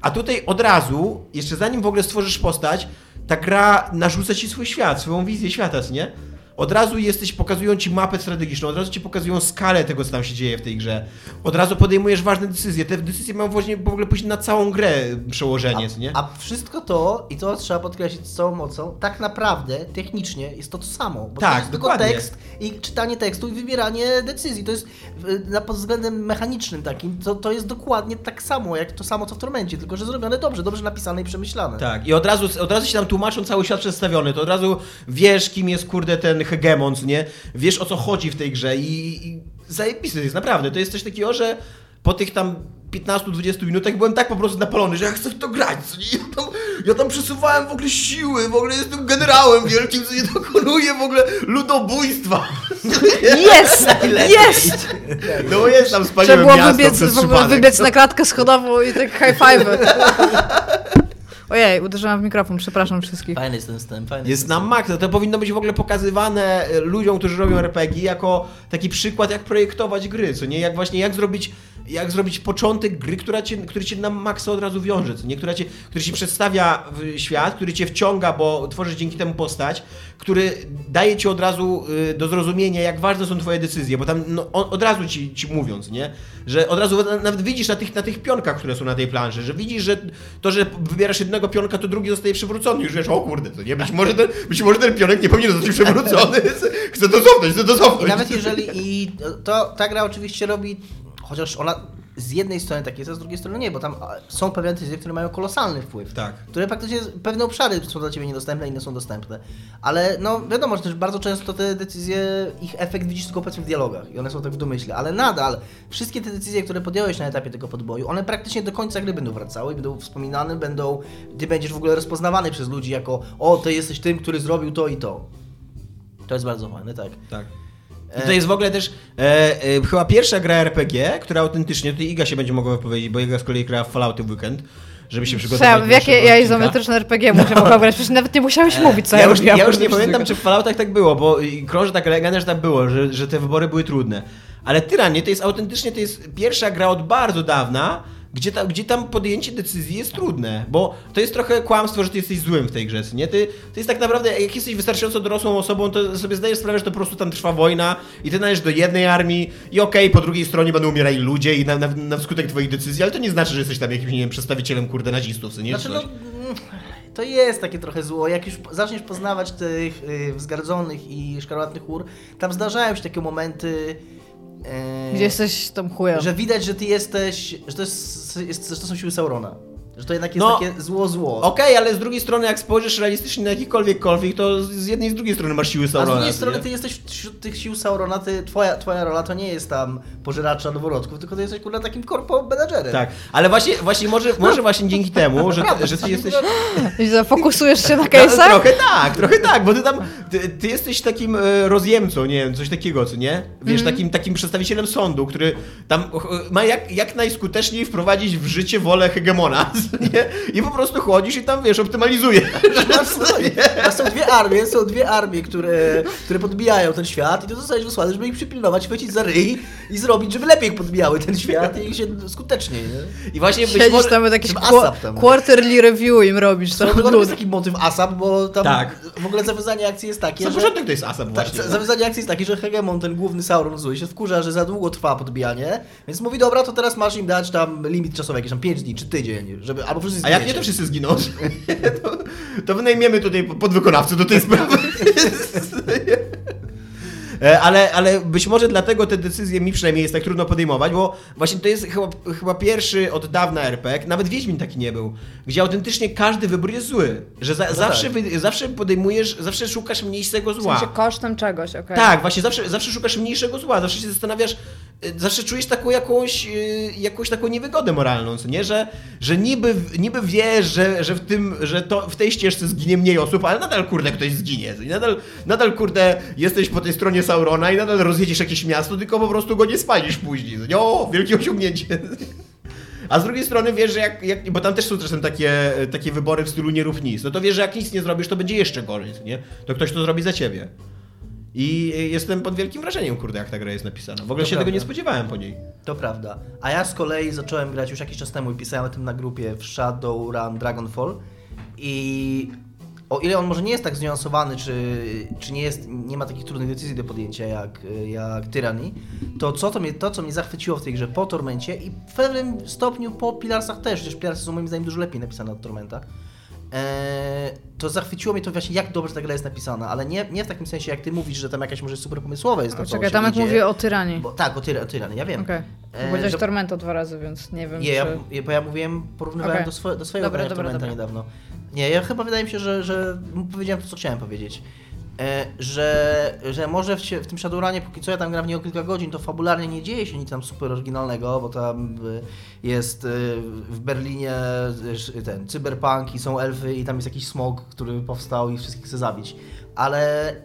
A tutaj od razu, jeszcze zanim w ogóle stworzysz postać, ta gra narzuca ci swój świat, swoją wizję świata, co nie? Od razu jesteś, pokazują ci mapę strategiczną, od razu ci pokazują skalę tego, co tam się dzieje w tej grze. Od razu podejmujesz ważne decyzje. Te decyzje mają właśnie w ogóle później na całą grę przełożenie, co nie? A wszystko to, i to trzeba podkreślić z całą mocą, tak naprawdę, technicznie jest to to samo. Bo Tak, to jest tylko dokładnie. tekst i czytanie tekstu i wybieranie decyzji. To jest y, na pod względem mechanicznym takim, to, to jest dokładnie tak samo, jak to samo co w Tormencie, tylko że zrobione dobrze, dobrze napisane i przemyślane. Tak, i od razu, od razu się tam tłumaczą cały świat przedstawiony, to od razu wiesz, kim jest kurde ten hegemon, nie? Wiesz o co chodzi w tej grze i, i zajebiste jest, naprawdę. To jest coś takiego, że po tych tam 15-20 minutach byłem tak po prostu napalony, że ja chcę w to grać, co nie? Ja tam, ja tam przesuwałem w ogóle siły, w ogóle jestem generałem wielkim, co nie dokonuję w ogóle ludobójstwa. Jest! Jest! No jest tam Trzeba spaliłem było miasto wybiec, przez w ogóle wybiec na klatkę schodową i tak high five. Ojej, uderzyłam w mikrofon, przepraszam wszystkich. Fajny jest ten wstęp, fajny Jest na wstęp. maksa. To powinno być w ogóle pokazywane e, ludziom, którzy robią RPG jako taki przykład, jak projektować gry, co nie? Jak właśnie, jak zrobić, jak zrobić początek gry, która cię, który cię na maksa od razu wiąże, co nie? Która cię, który ci przedstawia świat, który cię wciąga, bo tworzysz dzięki temu postać, który daje ci od razu y, do zrozumienia, jak ważne są twoje decyzje, bo tam no, od razu ci, ci mówiąc, nie? Że od razu na- nawet widzisz na tych, na tych pionkach, które są na tej planszy, że widzisz, że to, że wybierasz jednego pionka, to drugi zostaje przywrócony. Już wiesz, o kurde, to nie, być może ten, być może ten pionek nie powinien zostać przywrócony. Chcę to cofnąć, chcę to cofnąć. I nawet jeżeli i to ta gra oczywiście robi, chociaż ona z jednej strony tak jest, a z drugiej strony nie, bo tam są pewne decyzje, które mają kolosalny wpływ. Tak. Które praktycznie pewne obszary są dla ciebie niedostępne, inne są dostępne. Ale no wiadomo, że też bardzo często te decyzje, ich efekt widzisz tylko powiedzmy w dialogach i one są tak w domyśle, ale nadal wszystkie te decyzje, które podjąłeś na etapie tego podboju, one praktycznie do końca gry będą wracały, i będą wspominane, będą, ty będziesz w ogóle rozpoznawany przez ludzi jako o, ty jesteś tym, który zrobił to i to. To jest bardzo fajne, tak. Tak. To jest w ogóle też e, e, chyba pierwsza gra RPG, która autentycznie, tutaj Iga się będzie mogła wypowiedzieć, bo Iga z kolei grała w Fallouty w weekend, żeby się przygotować Sam, w jakie ja izometryczne RPG muszę mogła grać? Przecież nawet nie musiałeś mówić, co ja, ja, już, ja już nie pamiętam, czy w Falloutach tak było, bo krąży taka legenda, że tak było, że, że te wybory były trudne. Ale Tyranie to jest autentycznie, to jest pierwsza gra od bardzo dawna, gdzie, ta, gdzie tam podjęcie decyzji jest trudne, bo to jest trochę kłamstwo, że ty jesteś złym w tej grze, nie? Ty, to jest tak naprawdę, jak jesteś wystarczająco dorosłą osobą, to sobie zdajesz sprawę, że to po prostu tam trwa wojna i ty należysz do jednej armii i okej, po drugiej stronie będą umierali ludzie i na, na, na wskutek twoich decyzji, ale to nie znaczy, że jesteś tam jakimś, nie wiem, przedstawicielem, kurde, nazistów, co nie? Znaczy, Czy no, mm, to jest takie trochę zło. Jak już zaczniesz poznawać tych y, wzgardzonych i szkarłatnych ur, tam zdarzają się takie momenty, Gdzie jesteś tą chujem. że widać, że ty jesteś, że to, jest, jest, że to są siły Saurona. Że to jednak jest No, takie zło, zło. Okej, ale z drugiej strony, jak spojrzysz realistycznie na jakikolwiek konflikt, to z jednej i z drugiej strony masz siły A z Saurona. drugiej strony nie? ty jesteś wśród tych sił Saurona, ty, twoja, twoja rola to nie jest tam pożeracza noworodków, tylko ty jesteś kurwa takim korpo menadżerem. Tak, ale właśnie, właśnie może, może właśnie dzięki temu, że, Naprawdę, że ty jesteś... Fokusujesz się na No, case'ach? trochę tak, trochę tak, bo ty tam, ty, ty jesteś takim e, rozjemcą, nie wiem, coś takiego, co nie? Wiesz, Mhm. takim, takim przedstawicielem sądu, który tam e, ma jak, jak najskuteczniej wprowadzić w życie wolę hegemona, nie? I po prostu chodzisz i tam, wiesz, optymalizujesz. A są dwie armie, są dwie armie, które, które podbijają ten świat i ty zostajesz wysłany, żeby ich przypilnować, chwycić za ryj i zrobić, żeby lepiej podbijały ten świat i się skuteczniej, nie? I właśnie być Siedzisz może... tam jakiś tam. quarterly review im robisz. To To lud. jest taki motyw ASAP, bo tam Tak. w ogóle zawiązanie akcji jest takie, Sam że... początek to jest ASAP Tak, właśnie. za- zawiązanie akcji jest takie, że Hegemon, ten główny Sauron zły, się wkurza, że za długo trwa podbijanie, więc mówi, dobra, to teraz masz im dać tam limit czasowy, jakiś tam 5 dni czy tydzień, żeby, albo wszyscy A jak nie, zginiecie. to wszyscy zginą. to, to wynajmiemy tutaj podwykonawcę do tej sprawy. E, Ale, ale być może dlatego te decyzje mi przynajmniej jest tak trudno podejmować, bo właśnie to jest chyba, chyba pierwszy od dawna RPG, nawet Wiedźmin taki nie był, gdzie autentycznie każdy wybór jest zły. Że za, zawsze, wy, zawsze podejmujesz, zawsze szukasz mniejszego W zła. sensie kosztem czegoś, okej. Tak, właśnie zawsze, zawsze szukasz mniejszego zła, zawsze się zastanawiasz, zawsze czujesz taką jakąś, y, jakąś taką niewygodę moralną, co nie? Że, że niby, niby wiesz, że, że, w tym, że to, w tej ścieżce zginie mniej osób, ale nadal kurde ktoś zginie. I nadal, nadal kurde jesteś po tej stronie Saurona i nadal rozjedziesz jakieś miasto, tylko po prostu go nie spalisz później. Nie? O, wielkie osiągnięcie. A z drugiej strony wiesz, że jak, jak bo tam też są czasem takie, takie wybory w stylu nie rób nic, no to wiesz, że jak nic nie zrobisz, to będzie jeszcze gorzej, nie? To ktoś to zrobi za ciebie. I jestem pod wielkim wrażeniem, kurde, jak ta gra jest napisana. W ogóle To się prawda. tego nie spodziewałem po niej. To prawda. A ja z kolei zacząłem grać już jakiś czas temu i pisałem o tym na grupie w Shadowrun Dragonfall i o ile on może nie jest tak zniuansowany, czy, czy nie, jest, nie ma takich trudnych decyzji do podjęcia jak, jak Tyranny, to co to, mnie, to, co mnie zachwyciło w tej grze po Tormencie i w pewnym stopniu po Pilarsach też, chociaż Pilarsy są moim zdaniem dużo lepiej napisane od Tormenta, to zachwyciło mnie to właśnie, jak dobrze ta gra jest napisana, ale nie, nie w takim sensie, jak ty mówisz, że tam jakaś może super pomysłowe jest to, O, co czekaj, się Tomek mówi o tyranii. Bo, tak, o, tyra, o Tyrany, ja wiem. Okej. E, Powiedziałeś że- Tormento dwa razy, więc nie wiem, Nie, czy... ja, bo ja mówiłem, porównywałem Okej. do, swo, do swojego Dobra, grania dobra, Tormenta dobra. niedawno. Nie, ja chyba wydaje mi się, że, że powiedziałem to, co chciałem powiedzieć. E, że, że może w, w tym Shadowrunie, póki co ja tam gram w niego kilka godzin, to fabularnie nie dzieje się nic tam super oryginalnego, bo tam y, jest y, w Berlinie ten cyberpunk i są elfy i tam jest jakiś smog, który powstał i wszystkich chce zabić. Ale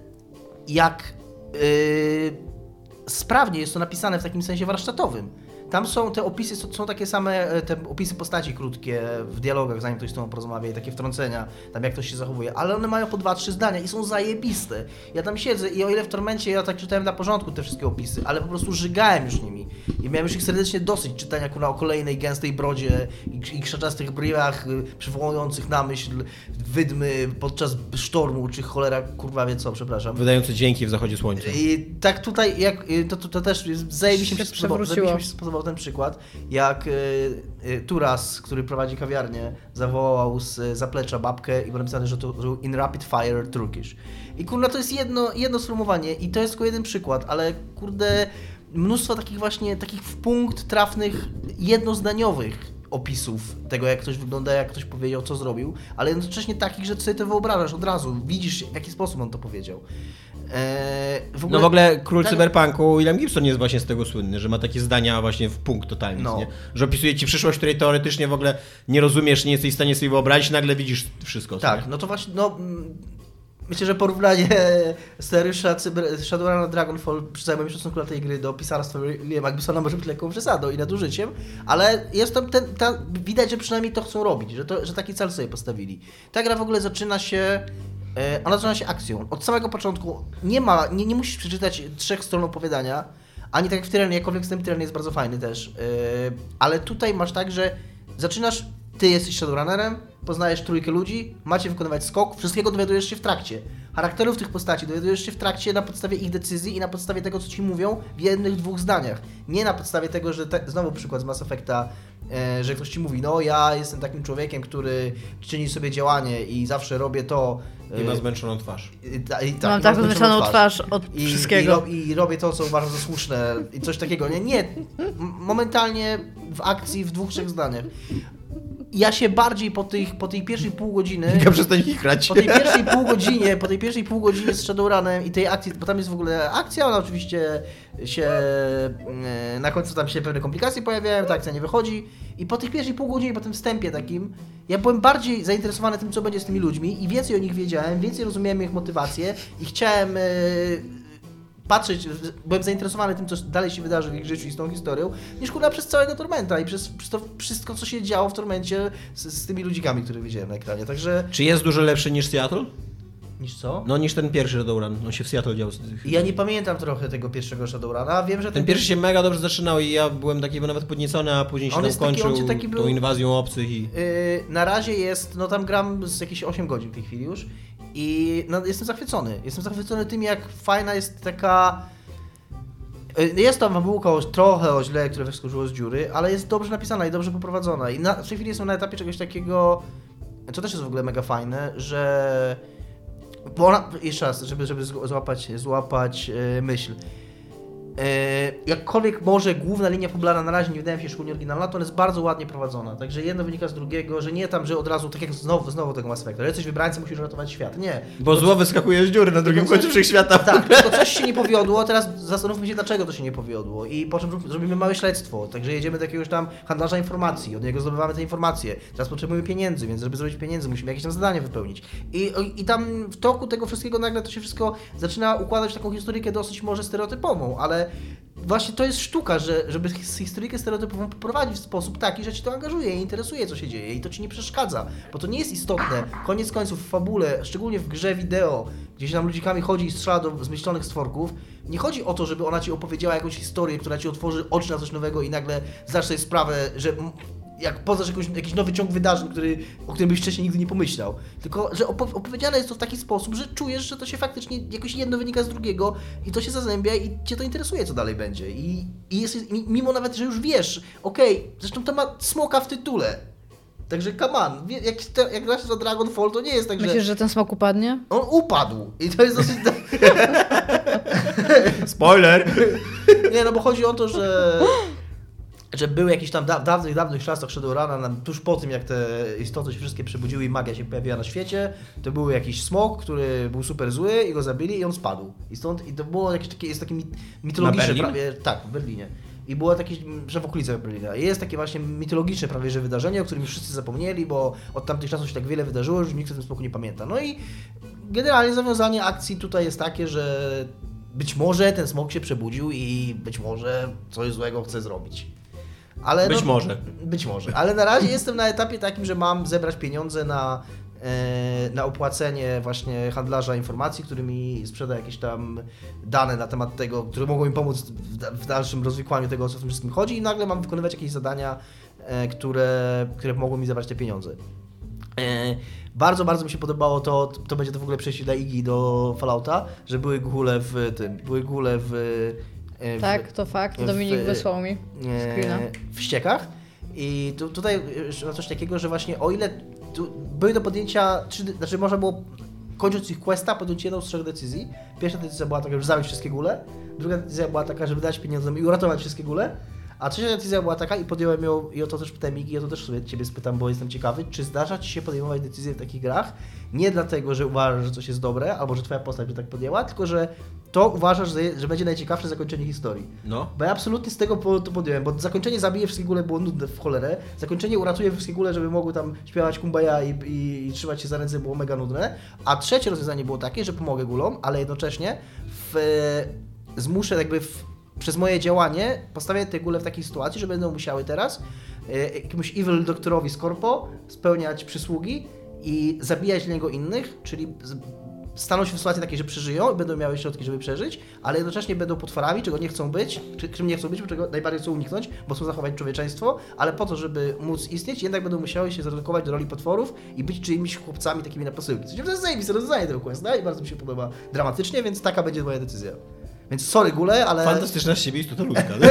jak y, sprawnie jest to napisane w takim sensie warsztatowym. Tam są te opisy, są, takie same, e, te opisy postaci krótkie w dialogach, zanim ktoś z tobą porozmawia i takie wtrącenia, tam jak ktoś się zachowuje, ale one mają po dwa, trzy zdania i są zajebiste. Ja tam siedzę i o ile w Tormencie ja tak czytałem na porządku te wszystkie opisy, ale po prostu żygałem już nimi i miałem już ich serdecznie dosyć czytania kurwa, o kolejnej gęstej brodzie i, i krzaczastych bryłach y, przywołujących na myśl wydmy podczas sztormu, czy cholera kurwa wie co, przepraszam. Wydający dźwięki w zachodzie słońca. I tak tutaj, jak, y, to, to, to też zajebiście mi się Się spodobał, mi się spodobał ten przykład, jak y, y, Turas, który prowadzi kawiarnię, zawołał z zaplecza babkę i było napisane, że to że in rapid fire Turkish. I kurna, to jest jedno, jedno sformułowanie i to jest tylko jeden przykład, ale kurde, mnóstwo takich właśnie, takich w punkt trafnych, jednozdaniowych opisów tego, jak ktoś wygląda, jak ktoś powiedział, co zrobił, ale jednocześnie takich, że ty sobie to wyobrażasz od razu, widzisz, w jaki sposób on to powiedział. Eee, w No w ogóle król tak- cyberpunku William Gibson jest właśnie z tego słynny, że ma takie zdania właśnie w punkt totalnie, No. że opisuje ci przyszłość, której teoretycznie w ogóle nie rozumiesz, nie jesteś w stanie sobie wyobrazić, nagle widzisz wszystko. Tak, nie? no to właśnie, no... Myślę, że porównanie scenariusza Cyber- Shadowruna Dragonfall przy całym moim szacunku dla tej gry do pisarstwa Williama Gibsona może być lekką przesadą i nadużyciem, ale jest tam ten, ta, widać, że przynajmniej to chcą robić, że, to, że taki cel sobie postawili. Ta gra w ogóle zaczyna się e, ona zaczyna się akcją. Od samego początku nie ma, nie, nie musisz przeczytać trzech stron opowiadania, ani tak jak w Tyrenie, jakkolwiek ten Tyren jest bardzo fajny też, e, ale tutaj masz tak, że zaczynasz, ty jesteś Shadowrunnerem, poznajesz trójkę ludzi, macie wykonywać skok, wszystkiego dowiadujesz się w trakcie. Charakterów tych postaci dowiadujesz się w trakcie na podstawie ich decyzji i na podstawie tego, co ci mówią w jednych, dwóch zdaniach. Nie na podstawie tego, że te, znowu przykład z Mass Effecta, e, że ktoś ci mówi, no ja jestem takim człowiekiem, który czyni sobie działanie i zawsze robię to. I ma e, zmęczoną twarz. i ta- i tak, Mam i tak zmęczoną zmęczoną twarz od i, wszystkiego. I, I robię to, co uważam za słuszne i coś takiego. Nie, nie. Momentalnie w akcji, w dwóch, trzech zdaniach. Ja się bardziej po, tych, po tej pierwszej pół godziny... Ja przestań chichrać. Po tej pierwszej pół godzinie, po tej pierwszej pół godzinie z Shadowrunem i tej akcji, bo tam jest w ogóle akcja, ona oczywiście się, e, na końcu tam się pewne komplikacje pojawiają, ta akcja nie wychodzi i po tych pierwszej pół godziny, po tym wstępie takim, ja byłem bardziej zainteresowany tym, co będzie z tymi ludźmi i więcej o nich wiedziałem, więcej rozumiałem ich motywacje i chciałem e, patrzeć, byłem zainteresowany tym, co dalej się wydarzy w ich życiu i z tą historią, niż kurwa przez całego Tormenta i przez, przez to wszystko, co się działo w Tormencie z, z tymi ludzikami, których widziałem na ekranie, także... Czy jest dużo lepszy niż Seattle? Niż co? No niż ten pierwszy Shadowrun. On się w Seattle dział. Ja nie pamiętam trochę tego pierwszego Shadowruna, wiem, że Ten pierwszy się mega dobrze zaczynał i ja byłem taki nawet podniecony, a później się tam taki- kończył ci taki był- tą inwazją obcych i... Yy, na razie jest, no tam gram z jakieś 8 godzin w tej chwili już i no, jestem zachwycony. Jestem zachwycony tym, jak fajna jest taka... Yy, Jest tam fabułka trochę o źle, które wyskoczyło z dziury, ale jest dobrze napisana i dobrze poprowadzona. I na, w tej chwili jestem na etapie czegoś takiego, co też jest w ogóle mega fajne, że... Bo ona, jeszcze raz, żeby, żeby zł- złapać, złapać yy, myśl. E, jakkolwiek może główna linia fabularna na razie nie wydaje mi się szczególnie oryginalna, to ona jest bardzo ładnie prowadzona. Także jedno wynika z drugiego, że nie tam, że od razu, tak jak znowu, znowu tego Mass Effecta, jesteś wybrańcem, musisz ratować świat. Nie. Bo zło wyskakuje z dziury na drugim końcu wszechświata. Tak, tylko coś się nie powiodło, teraz zastanówmy się, dlaczego to się nie powiodło. I po czym zrobimy małe śledztwo. Także jedziemy do jakiegoś tam handlarza informacji, od niego zdobywamy te informacje. Teraz potrzebujemy pieniędzy, więc żeby zrobić pieniędzy, musimy jakieś tam zadanie wypełnić. I, I tam w toku tego wszystkiego nagle to się wszystko zaczyna układać w taką historyjkę dosyć może stereotypową, ale właśnie to jest sztuka, że, żeby his- historyjkę stereotypową poprowadzić w sposób taki, że ci to angażuje i interesuje, co się dzieje i to ci nie przeszkadza, bo to nie jest istotne. Koniec końców w fabule, szczególnie w grze wideo, gdzie się tam ludzikami chodzi i strzela do zmyślonych stworków, nie chodzi o to, żeby ona ci opowiedziała jakąś historię, która ci otworzy oczy na coś nowego i nagle zdasz sprawę, że jak poznasz jakąś, jakiś nowy ciąg wydarzeń, który, o którym byś wcześniej nigdy nie pomyślał. Tylko, że opo- opowiedziane jest to w taki sposób, że czujesz, że to się faktycznie jakoś jedno wynika z drugiego i to się zazębia i cię to interesuje, co dalej będzie. I, i jest, mi- mimo nawet, że już wiesz, okej, zresztą to ma smoka w tytule. Także come on, wie- jak, jak grasz za Dragonfall, to nie jest tak, że Myślisz, że ten smok upadnie? on upadł. I to jest dosyć... Spoiler! Nie, no bo chodzi o to, że, że były jakieś tam da, dawnych, dawnych czasach Shadowruna, tuż po tym jak te istoty się wszystkie przebudziły i magia się pojawiła na świecie, to był jakiś smok, który był super zły i go zabili i on spadł. I stąd, i to było jakieś takie, jest takie mit, mitologiczne prawie, tak, w Berlinie. I było takie, że w okolicach Berlina. Jest takie właśnie mitologiczne prawie, że wydarzenie, o którym już wszyscy zapomnieli, bo od tamtych czasów się tak wiele wydarzyło, że nikt o tym smoku nie pamięta. No i generalnie zawiązanie akcji tutaj jest takie, że być może ten smok się przebudził i być może coś złego chce zrobić. Ale Być no, może. Być może. Ale na razie jestem na etapie takim, że mam zebrać pieniądze na, e, na opłacenie właśnie handlarza informacji, który mi sprzeda jakieś tam dane na temat tego, które mogą mi pomóc w, da- w dalszym rozwikłaniu tego, o co w tym wszystkim chodzi i nagle mam wykonywać jakieś zadania, e, które, które mogą mi zabrać te pieniądze. E, Bardzo, bardzo mi się podobało to, to będzie to w ogóle przejście dla Igi do Fallouta, że były góle w tym, były góle w... w Tak, to fakt. w- Dominik wysłał mi screena. e, w ściekach. I tu, tutaj ma coś takiego, że właśnie o ile tu były do podjęcia, de- znaczy można było kończąc ich questa podjąć jedną z trzech decyzji. Pierwsza decyzja była taka, żeby zabić wszystkie góle. Druga decyzja była taka, żeby dać pieniądze i uratować wszystkie góle. A trzecia decyzja była taka i podjąłem ją i o to też pytałem Migi, i o to też sobie Ciebie spytam, bo jestem ciekawy, czy zdarza Ci się podejmować decyzje w takich grach nie dlatego, że uważasz, że coś jest dobre, albo że Twoja postać by tak podjęła, tylko że to uważasz, że, że będzie najciekawsze zakończenie historii. No. Bo ja absolutnie z tego powodu to podjąłem, bo zakończenie zabije wszystkie góle było nudne w cholerę, zakończenie uratuje wszystkie góle, żeby mogły tam śpiewać kumbaya i, i, i trzymać się za ręce było mega nudne, a trzecie rozwiązanie było takie, że pomogę gólom, ale jednocześnie w, zmuszę jakby w, przez moje działanie postawię te góle w takiej sytuacji, że będą musiały teraz e, jakiemuś evil doktorowi z korpo spełniać przysługi i zabijać dla niego innych, czyli staną się w sytuacji takiej, że przeżyją i będą miały środki, żeby przeżyć, ale jednocześnie będą potworami, czego nie chcą być, czy, czym nie chcą być, czego najbardziej chcą uniknąć, bo chcą zachować człowieczeństwo, ale po to, żeby móc istnieć, jednak będą musiały się zaredukować do roli potworów i być czyimiś chłopcami takimi na posyłki. Co to jest zajebiste rozwiązanie tego questa i bardzo mi się podoba dramatycznie, więc taka będzie moja decyzja. Więc sorry gule, ale... Fantastyczna z siebie istota ludzka, no?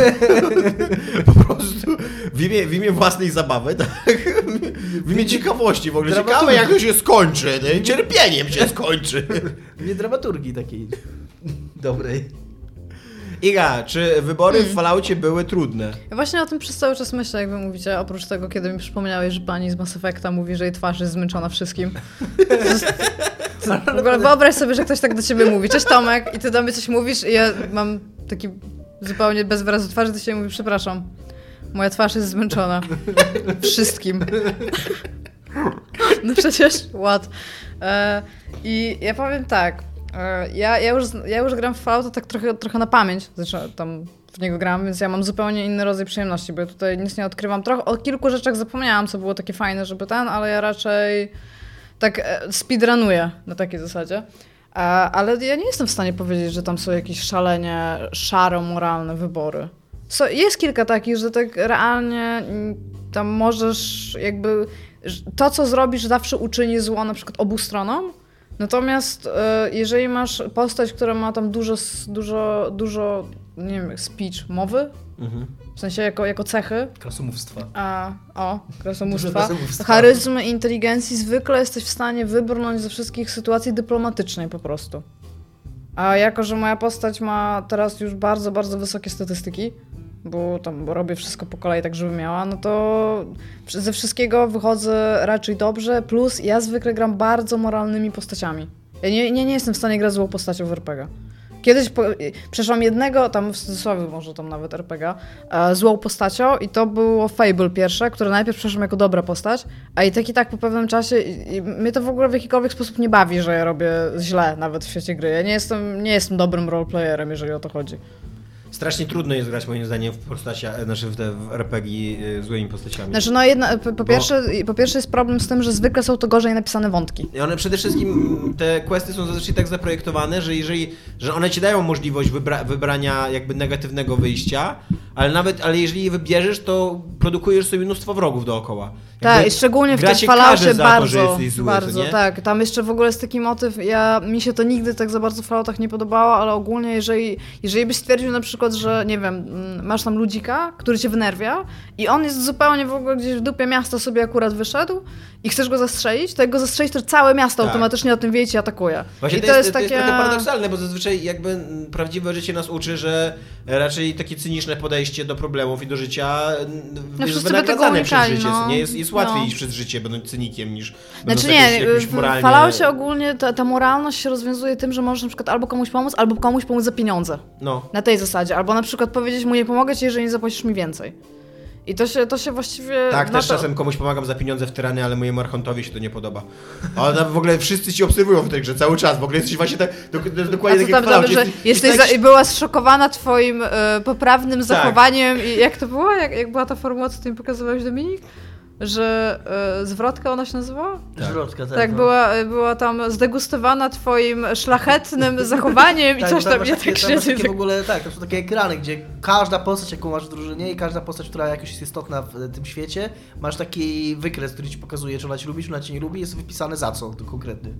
Po prostu w imię, w imię własnej zabawy, tak? W imię ciekawości w ogóle. Ciekawe jak to się skończy, nie? cierpieniem się skończy. Nie dramaturgii takiej dobrej. Iga, czy wybory w Falloutie były trudne? Ja właśnie o tym przez cały czas myślę, jak wy mówicie, oprócz tego, kiedy mi przypomniałeś, że pani z Mass Effecta mówi, że jej twarz jest zmęczona wszystkim. To to w ogóle wyobraź sobie, że ktoś tak do ciebie mówi. Cześć Tomek i ty do mnie coś mówisz i ja mam taki zupełnie bez wyrazu twarzy, ty się mówi, przepraszam, moja twarz jest zmęczona. Wszystkim. No przecież, ład. E, I ja powiem tak, ja, ja, już, ja już gram w Fallouta tak trochę, trochę na pamięć, znaczy tam w niego gram, więc ja mam zupełnie inny rodzaj przyjemności, bo ja tutaj nic nie odkrywam. Trochę o kilku rzeczach zapomniałam, co było takie fajne, żeby ten, ale ja raczej tak e, speedrunuję na takiej zasadzie. E, Ale ja nie jestem w stanie powiedzieć, że tam są jakieś szalenie szaro-moralne wybory. So, jest kilka takich, że tak realnie tam możesz jakby to, co zrobisz, zawsze uczyni zło na przykład obu stronom. Natomiast e, jeżeli masz postać, która ma tam dużo, dużo, dużo nie wiem, speech, mowy, w sensie jako, jako cechy, Krasomówstwa. a, o, krasomówstwa. charyzmy i inteligencji, zwykle jesteś w stanie wybrnąć ze wszystkich sytuacji dyplomatycznej po prostu. A jako, że moja postać ma teraz już bardzo, bardzo wysokie statystyki, bo tam robię wszystko po kolei tak, żeby miała, no to ze wszystkiego wychodzę raczej dobrze, plus ja zwykle gram bardzo moralnymi postaciami. Ja nie, nie, nie jestem w stanie grać złą postacią w RPG. Kiedyś po, przeszłam jednego, tam w cudzysłowie może tam nawet RPG, e, złą postacią i to było Fable pierwsze, które najpierw przeszłam jako dobra postać, a i tak i tak po pewnym czasie i, i mnie to w ogóle w jakikolwiek sposób nie bawi, że ja robię źle nawet w świecie gry. Ja nie jestem, nie jestem dobrym roleplayerem, jeżeli o to chodzi. Strasznie trudno jest grać moim zdaniem w postaciach, znaczy w te w RPG y, złymi postaciami. Znaczy, no jedna, po, po, pierwsze, po pierwsze jest problem z tym, że zwykle są to gorzej napisane wątki. I one przede wszystkim, te questy są zazwyczaj tak zaprojektowane, że jeżeli, że one ci dają możliwość wybra wybrania jakby negatywnego wyjścia, ale nawet, ale jeżeli je wybierzesz, to produkujesz sobie mnóstwo wrogów dookoła. Tak, i szczególnie w to, że bardzo, jesteś zły, bardzo, tak. Tam jeszcze w ogóle jest taki motyw, ja, mi się to nigdy tak za bardzo w Falloutach nie podobało, ale ogólnie jeżeli, jeżeli byś stwierdził na przykład, że nie wiem, mm, masz tam ludzika, który cię wynerwia i on jest zupełnie w ogóle gdzieś w dupie miasta sobie akurat wyszedł i chcesz go zastrzelić, to jak go zastrzelić, to całe miasto Tak. automatycznie o tym wie i cię atakuje. Właśnie I to, jest, to jest trochę paradoksalne, bo zazwyczaj jakby mm, prawdziwe życie nas uczy, że raczej takie cyniczne podejście do problemów i do życia No jest wynagradzane przez życie. no. Nie jest, jest łatwiej No. iść przez życie, będąc cynikiem, niż Znaczy nie, jakoś, jakoś w moralnie... Falloutie ogólnie ta, ta moralność się rozwiązuje tym, że możesz na przykład albo komuś pomóc, albo komuś pomóc za pieniądze. No. Na tej zasadzie. Albo na przykład powiedzieć mu, nie pomogę ci, jeżeli nie zapłacisz mi więcej. I to się, to się właściwie... Tak, też to... czasem komuś pomagam za pieniądze w terenie, ale mojemu archontowi się to nie podoba. Ale w ogóle wszyscy ci obserwują w tej grze cały czas. W ogóle jesteś właśnie tak, do, do, dokładnie tak jak tam dobrze, Jesteś- jesteś jesteś za, była zszokowana twoim e, poprawnym Tak. zachowaniem i jak to było? Jak, jak była ta formuła, co ty mi pokazywałeś, Dominik? Że e, zwrotka ona się nazywała? Tak. Żrotka, tak. Tak, no. była, była tam zdegustowana twoim szlachetnym zachowaniem i Tak, coś tam tam masz nie takie, tak masz się takie w ogóle, tak, to są takie ekrany, gdzie każda postać, jaką masz w drużynie i każda postać, która jakoś jest istotna w e, tym świecie, masz taki wykres, który ci pokazuje, czy ona cię lubi, czy ona cię nie lubi, jest wypisane za co, to konkretny.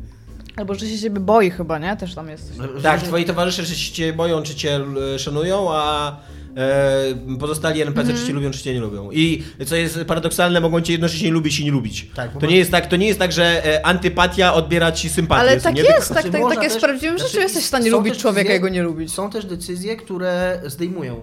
Albo że się ciebie boi chyba, nie? Też tam jest. coś. Tak, twoi towarzysze czy cię boją, czy cię e, szanują, a e, pozostali NPC Mhm. czy cię lubią, czy cię nie lubią. I co jest paradoksalne, mogą cię jednocześnie lubić i nie lubić. Tak, to, nie jest tak, to nie jest tak, że e, antypatia odbiera ci sympatię. Ale tak nie? jest, tak, tak, tak jest w też- prawdziwym znaczy, życiu. Jesteś w stanie lubić człowieka decyzje- i go nie lubić. Są też decyzje, które zdejmują.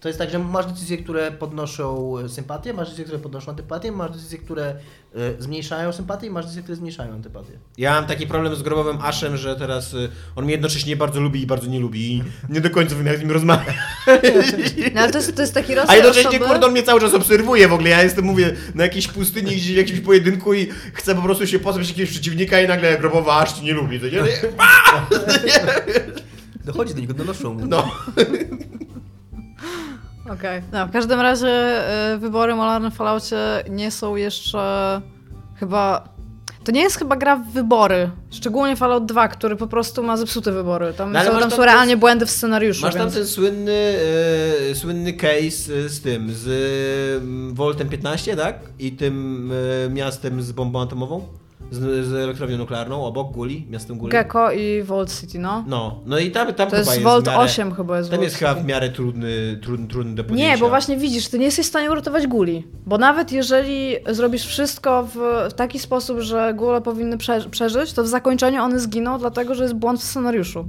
To jest tak, że masz decyzje, które podnoszą e, sympatię, masz decyzje, które podnoszą antypatię, masz decyzje, które e, zmniejszają sympatię i masz decyzje, które zmniejszają antypatię. Ja mam taki problem z grobowym Ashem, że teraz y, on mnie jednocześnie bardzo lubi i bardzo nie lubi i nie do końca wiem jak z nim rozmawiać. No ale to jest, to jest taki A rodzaj jednocześnie osoby... kurde on mnie cały czas obserwuje w ogóle. Ja jestem, mówię, na jakiejś pustyni, gdzieś w jakimś pojedynku i chcę po prostu się pozbyć jakiegoś przeciwnika i nagle grobowa aż cię nie lubi. To nie? Dochodzi do niego, donoszą mu. No. Okej. No, w każdym razie y, wybory molarne w Falloutie nie są jeszcze chyba... To nie jest chyba gra w wybory. Szczególnie Fallout 2, który po prostu ma zepsute wybory. Tam, No, są, tam tam są realnie błędy w scenariuszu. Masz tam więc... ten słynny, e, słynny case e, z tym, z e, Voltem 15, tak? I tym e, miastem z bombą atomową? Z, z elektrownią nuklearną obok Guli, miastem Guli. Gecko i Vault City, no. No, no i tam, tam To jest jest Vault miarę, 8 chyba jest Tam jest chyba w miarę trudny, trudny, trudny do podjęcia. Nie, bo właśnie widzisz, ty nie jesteś w stanie uratować guli. Bo nawet jeżeli zrobisz wszystko w, w taki sposób, że góle powinny prze, przeżyć, to w zakończeniu one zginą, dlatego że jest błąd w scenariuszu.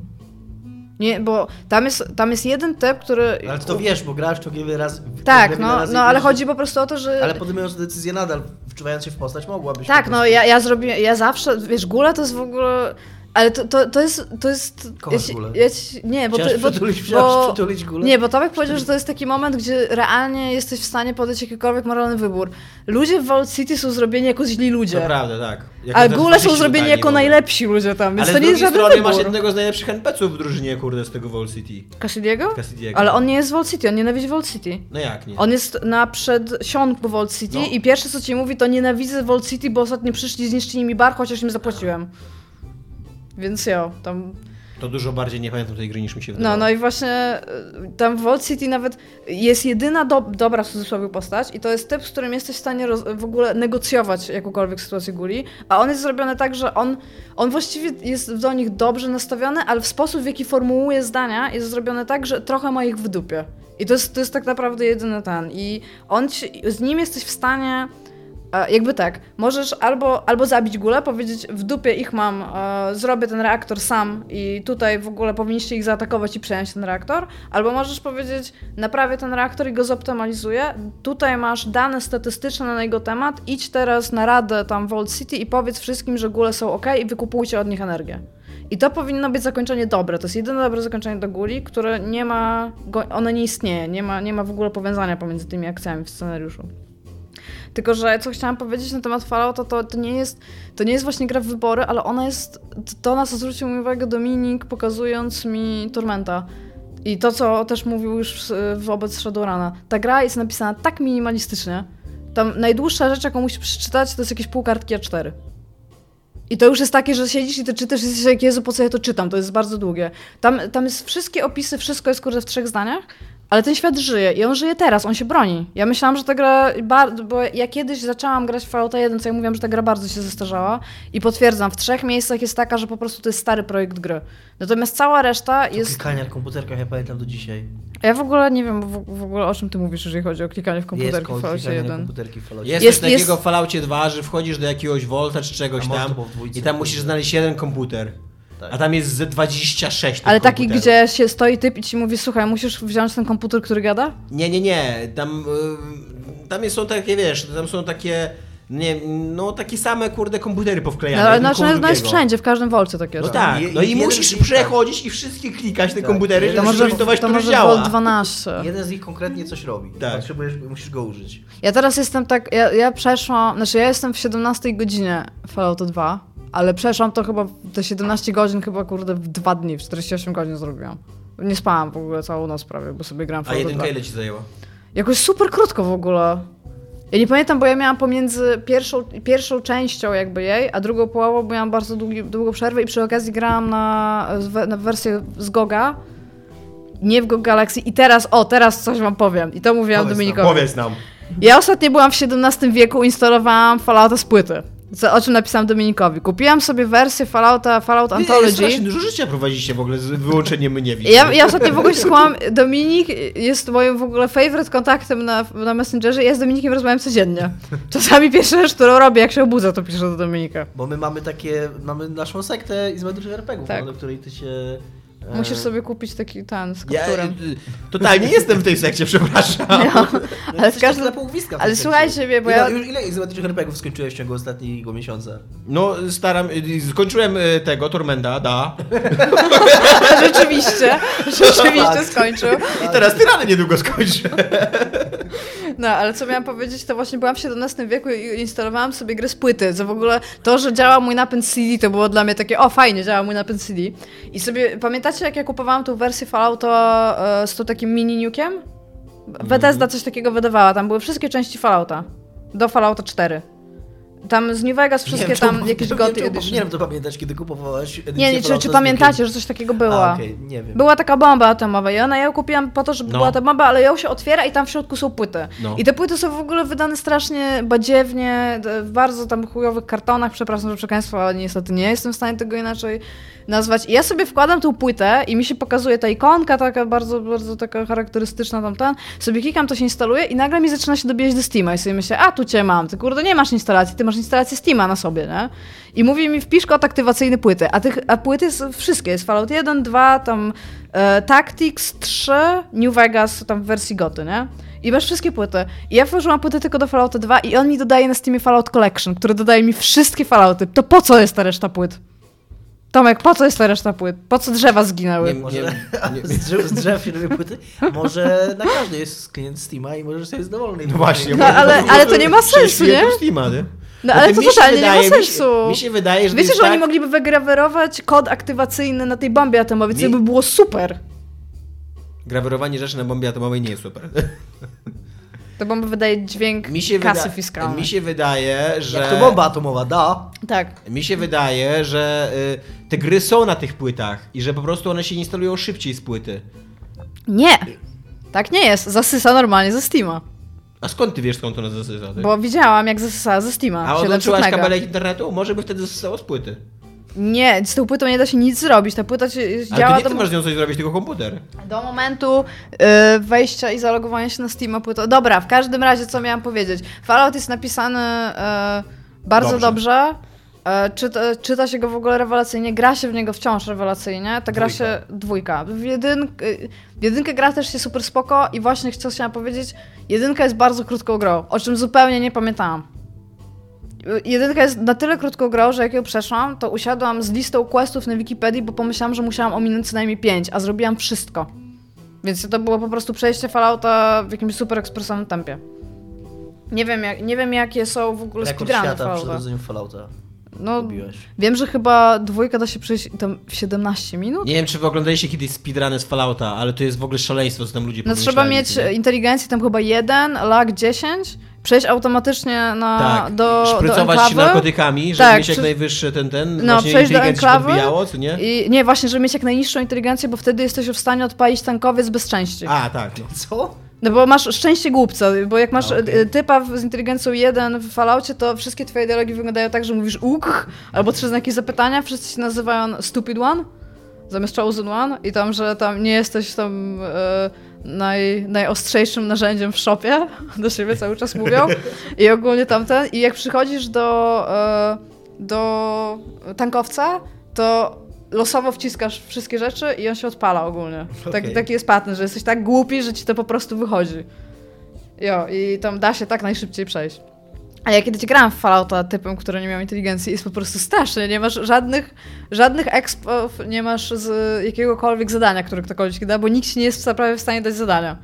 Nie, bo tam jest, tam jest jeden typ, który... Ale to wiesz, bo grałeś to wiele razy. Tak, no, razy no ale chodzi po prostu o to, że... Ale podejmując decyzję nadal, wczuwając się w postać, mogłabyś. Tak, po no ja, ja zrobiłem, ja zawsze, wiesz, góle to jest w ogóle... Ale to, to, to jest, to jest... Kochasz ja gule? Ci, nie, bo, ty, bo, przytulić, bo, gulę? Nie, bo Tomek powiedział, że to jest taki moment, gdzie realnie jesteś w stanie podjąć jakikolwiek moralny wybór. Ludzie w Vault City są zrobieni jako źli ludzie. To prawda, tak. Jako A te góle są zrobieni jako najlepsi ludzie tam, więc Ale to nie jest żaden wybór. masz jednego z najlepszych NPC-ów w drużynie, kurde, z tego Wall City. Cassidy'ego? Cassidy'ego. Ale on nie jest w Vault City, on nienawidzi Vault City. No jak nie? On jest na przedsionku Vault City No. i pierwsze co ci mówi to nienawidzę Vault City, bo ostatnio przyszli zniszczyli mi bar, chociaż im zapłaciłem. Więc jo, tam... To dużo bardziej nie pamiętam tej gry niż mi się wydawało. No, no i właśnie y, tam w Vault City nawet jest jedyna do, dobra w cudzysłowie postać i to jest typ, z którym jesteś w stanie roz, w ogóle negocjować jakąkolwiek sytuację guli, a on jest zrobiony tak, że on, on właściwie jest do nich dobrze nastawiony, ale w sposób, w jaki formułuje zdania jest zrobiony tak, że trochę ma ich w dupie. I to jest, to jest tak naprawdę jedyny ten. I on ci, z nim jesteś w stanie Jakby tak, możesz albo, albo zabić gulę, powiedzieć w dupie ich mam, e, zrobię ten reaktor sam i tutaj w ogóle powinniście ich zaatakować i przejąć ten reaktor, albo możesz powiedzieć naprawię ten reaktor i go zoptymalizuję, tutaj masz dane statystyczne na jego temat, idź teraz na radę tam w Old City i powiedz wszystkim, że gule są ok i wykupujcie od nich energię. I to powinno być zakończenie dobre. To jest jedyne dobre zakończenie do Guli, które nie ma, ono nie istnieje, nie ma, nie ma w ogóle powiązania pomiędzy tymi akcjami w scenariuszu. Tylko, że co chciałam powiedzieć na temat Fallouta, to, to, nie jest, to nie jest właśnie gra w wybory, ale ona jest, to na co zwrócił uwagę Dominik, pokazując mi Tormenta. I to, co też mówił już wobec Shadowruna. Ta gra jest napisana tak minimalistycznie. Tam najdłuższa rzecz, jaką musisz przeczytać, to jest jakieś pół kartki A4. I to już jest takie, że siedzisz i to czytasz i jesteś jak, Jezu, po co ja to czytam? To jest bardzo długie. Tam, tam jest wszystkie opisy, wszystko jest kurde w trzech zdaniach, ale ten świat żyje i on żyje teraz, on się broni. Ja myślałam, że ta gra, bardzo, bo ja kiedyś zaczęłam grać w Fallout 1, co ja mówiłam, że ta gra bardzo się zestarzała i potwierdzam, w trzech miejscach jest taka, że po prostu to jest stary projekt gry. Natomiast cała reszta To jest... klikanie na komputerkach, ja pamiętam do dzisiaj. Ja w ogóle nie wiem w, w ogóle o czym ty mówisz, jeżeli chodzi o klikanie w Jest komputerki w kod Falloutie klikania na 1. komputerki w Falloutie. Jest, Jest- coś takiego jest- w Falloutie 2, że wchodzisz do jakiegoś Volta czy czegoś tam w i tam musisz znaleźć jeden komputer. Tak. A tam jest ze 26 tych Ale taki, gdzie się stoi typ i ci mówi, słuchaj, musisz wziąć ten komputer, który gada? Nie, nie, nie. Tam, y, tam są takie, wiesz, tam są takie, nie no takie same, kurde, komputery powklejane. No, jeden znaczy, koło no jest wszędzie, w każdym wolcie takie No tak, no i jeden musisz przechodzić i wszystkie klikać te Tak. komputery, To To żeby może, zorientować, to może działa. Volt 12. Jeden z nich konkretnie coś robi. Tak. Potrzebujesz, musisz go użyć. Ja teraz jestem tak, ja, ja przeszłam, znaczy ja jestem w 17 godzinie Falloutu 2, ale przeszłam to chyba, te 17 godzin chyba kurde w dwa dni, w 48 godzin zrobiłam. Nie spałam w ogóle całą noc prawie, bo sobie grałam w A 2. jedynka ile ci zajęła? Jakoś super krótko w ogóle. Ja nie pamiętam, bo ja miałam pomiędzy pierwszą, pierwszą częścią jakby jej, a drugą połową, bo miałam bardzo długi, długą przerwę i przy okazji grałam na, na wersję z Goga, nie w GOG Galaxy i teraz, o, teraz coś wam powiem i to mówiłam Powiedz nam, Dominikowi. Powiedz nam. Ja ostatnio byłam w XVII wieku, instalowałam Fallouta z płyty. Co, o czym napisałam Dominikowi. Kupiłam sobie wersję Fallouta, Fallout Ty Anthology. strasznie dużo życia prowadzicie w ogóle z wyłączeniem mnie widzę. Ja, ja ostatnio w ogóle się słuchałam, Dominik jest moim w ogóle favorite kontaktem na, na Messengerze. Ja z Dominikiem rozmawiam codziennie. Czasami pierwsza rzecz, którą robię, jak się obudzę, to piszę do Dominika. Bo my mamy takie, mamy naszą sektę izmetycznych RPGów, Tak. do której ty się... Musisz sobie kupić taki ten z Ja kapturem. y, totalnie jestem w tej sekcie, przepraszam. No, no, ale w każdym... Ale słuchajcie mnie, bo ile, ja... już ile izmetycznych RPGów skończyłeś w ciągu ostatniego miesiąca? No, staram, y, skończyłem y, tego, Tormenta, da. Rzeczywiście, rzeczywiście skończył. I teraz tyrany niedługo skończę. No, ale co miałam powiedzieć, to właśnie byłam w XVII wieku i instalowałam sobie grę z płyty, co w ogóle to, że działa mój napęd CD, to było dla mnie takie, o fajnie, działa mój napęd CD. I sobie, pamiętacie jak ja kupowałam tą wersję Fallouta e, z tą takim mini nukiem? Bethesda coś takiego wydawała, tam były wszystkie części Fallouta. Do Fallouta 4. Tam z New Vegas wszystkie Nie wiem, tam to- jakieś goty to edition. Powinienem to pamiętać, kiedy kupowałeś edycję Nie, nie, czy, czy pamiętacie, że coś takiego było? A, okej, nie wiem. Była taka bomba atomowa i ona ją kupiłam po to, żeby No. była ta bomba, ale ją się otwiera i tam w środku są płyty. No. I te płyty są w ogóle wydane strasznie badziewnie, w bardzo tam chujowych kartonach, przepraszam za przekleństwo, ale niestety nie jestem w stanie tego inaczej nazwać. I ja sobie wkładam tą płytę i mi się pokazuje ta ikonka taka bardzo, bardzo taka charakterystyczna tamten. Sobie klikam, to się instaluje i nagle mi zaczyna się dobijać do Steama i sobie myślę, a tu cię mam, ty kurde nie masz instalacji, ty masz instalację Steama na sobie, nie? I mówi mi wpisz kod aktywacyjny płyty, a, tych, a płyty są wszystkie, jest Fallout 1, 2, tam e, Tactics 3, New Vegas tam w wersji goty, nie? I masz wszystkie płyty. I ja włożyłam płytę tylko do Fallouta 2 i on mi dodaje na Steamie Fallout Collection, który dodaje mi wszystkie Fallouty. To po co jest ta reszta płyt? Tomek, po co jest ta reszta płyt? Po co drzewa zginęły? Nie- Może nie- z, drzew, z drzew się robią płyty? Może na każdy jest klient Steama i możesz sobie z dowolnej No właśnie. No, ale- ale to nie ma sensu, nie? Steama, nie? No ale to mi totalnie wydaje- nie ma mi się- sensu. Mi się wydaje, że to Wiecie, że oni tak, mogliby wygrawerować kod aktywacyjny na tej bombie atomowej, co Mi- by było super. Grawerowanie rzeczy na bombie atomowej nie jest super. Ta bomba wydaje dźwięk Mi się, kasy wyda- fiskalnej. mi się wydaje, że... Jak to bomba atomowa, da. Tak. Mi się wydaje, że y, te gry są na tych płytach i że po prostu one się instalują szybciej z płyty. Nie. Tak nie jest. Zasysa normalnie ze Steama. A skąd ty wiesz, skąd to nas zasysa? Ty? Bo widziałam, jak zasysała ze Steama. A 700 odłączyłaś mega. kabelek internetu? Może by wtedy zasysało z płyty. Nie, z tą płytą nie da się nic zrobić. Ta płyta się, Ale działa ty nie do, masz z nią coś zrobić, tylko komputer. do momentu y, wejścia i zalogowania się na Steama płytą. Dobra, w każdym razie, co miałam powiedzieć. Fallout jest napisany y, bardzo Dobrze. dobrze. E, Czyta, czyta się go w ogóle rewelacyjnie, gra się w niego wciąż rewelacyjnie. Ta gra Dwójka. się dwójka. W, y, w jedynkę gra też się super spoko i właśnie co chciałam powiedzieć, jedynka jest bardzo krótką grą, o czym zupełnie nie pamiętałam. Y, Jedynka jest na tyle krótką grą, że jak ją przeszłam, to usiadłam z listą questów na Wikipedii, bo pomyślałam, że musiałam ominąć co najmniej pięć, a zrobiłam wszystko. Więc to było po prostu przejście Fallouta w jakimś super ekspresowym tempie. Nie wiem, jak, nie wiem jakie są w ogóle Rekord speedruny świata Fallouta. przechodzeniu Fallouta. No, Lubiłeś. wiem, że chyba dwójka da się przejść tam w 17 minut. Nie wiem, czy wy oglądaliście kiedyś speedruny z Fallouta, ale to jest w ogóle szaleństwo, co tam ludzie No trzeba mieć nie? inteligencję tam chyba 1, lag 10, przejść automatycznie na, Tak, do, do szprycować się enklawy. narkotykami, żeby Tak, mieć jak najwyższy ten, ten, No, właśnie przejść do się enklawy co nie? I nie, właśnie, żeby mieć jak najniższą inteligencję, bo wtedy jesteś w stanie odpalić tankowiec bez części. A, tak. No. Co? No bo masz szczęście głupca, bo jak masz A, okej. y, typa z inteligencją 1 w Falloutie, to wszystkie twoje dialogi wyglądają tak, że mówisz uk, albo trzy znaki zapytania, wszyscy się nazywają stupid one, zamiast chosen one i tam, że tam nie jesteś tam e, naj, najostrzejszym narzędziem w shopie, do siebie cały czas mówią i ogólnie tamten i jak przychodzisz do, e, do tankowca, to losowo wciskasz wszystkie rzeczy i on się odpala ogólnie. Tak, Okej. Taki jest pattern, że jesteś tak głupi, że ci to po prostu wychodzi. Jo, i tam da się tak najszybciej przejść. A ja kiedyś grałam w Fallouta typem, który nie miał inteligencji, jest po prostu straszny. Nie masz żadnych, żadnych expów, nie masz z jakiegokolwiek zadania, które ktokolwiek da, bo nikt ci nie jest prawie w stanie dać zadania.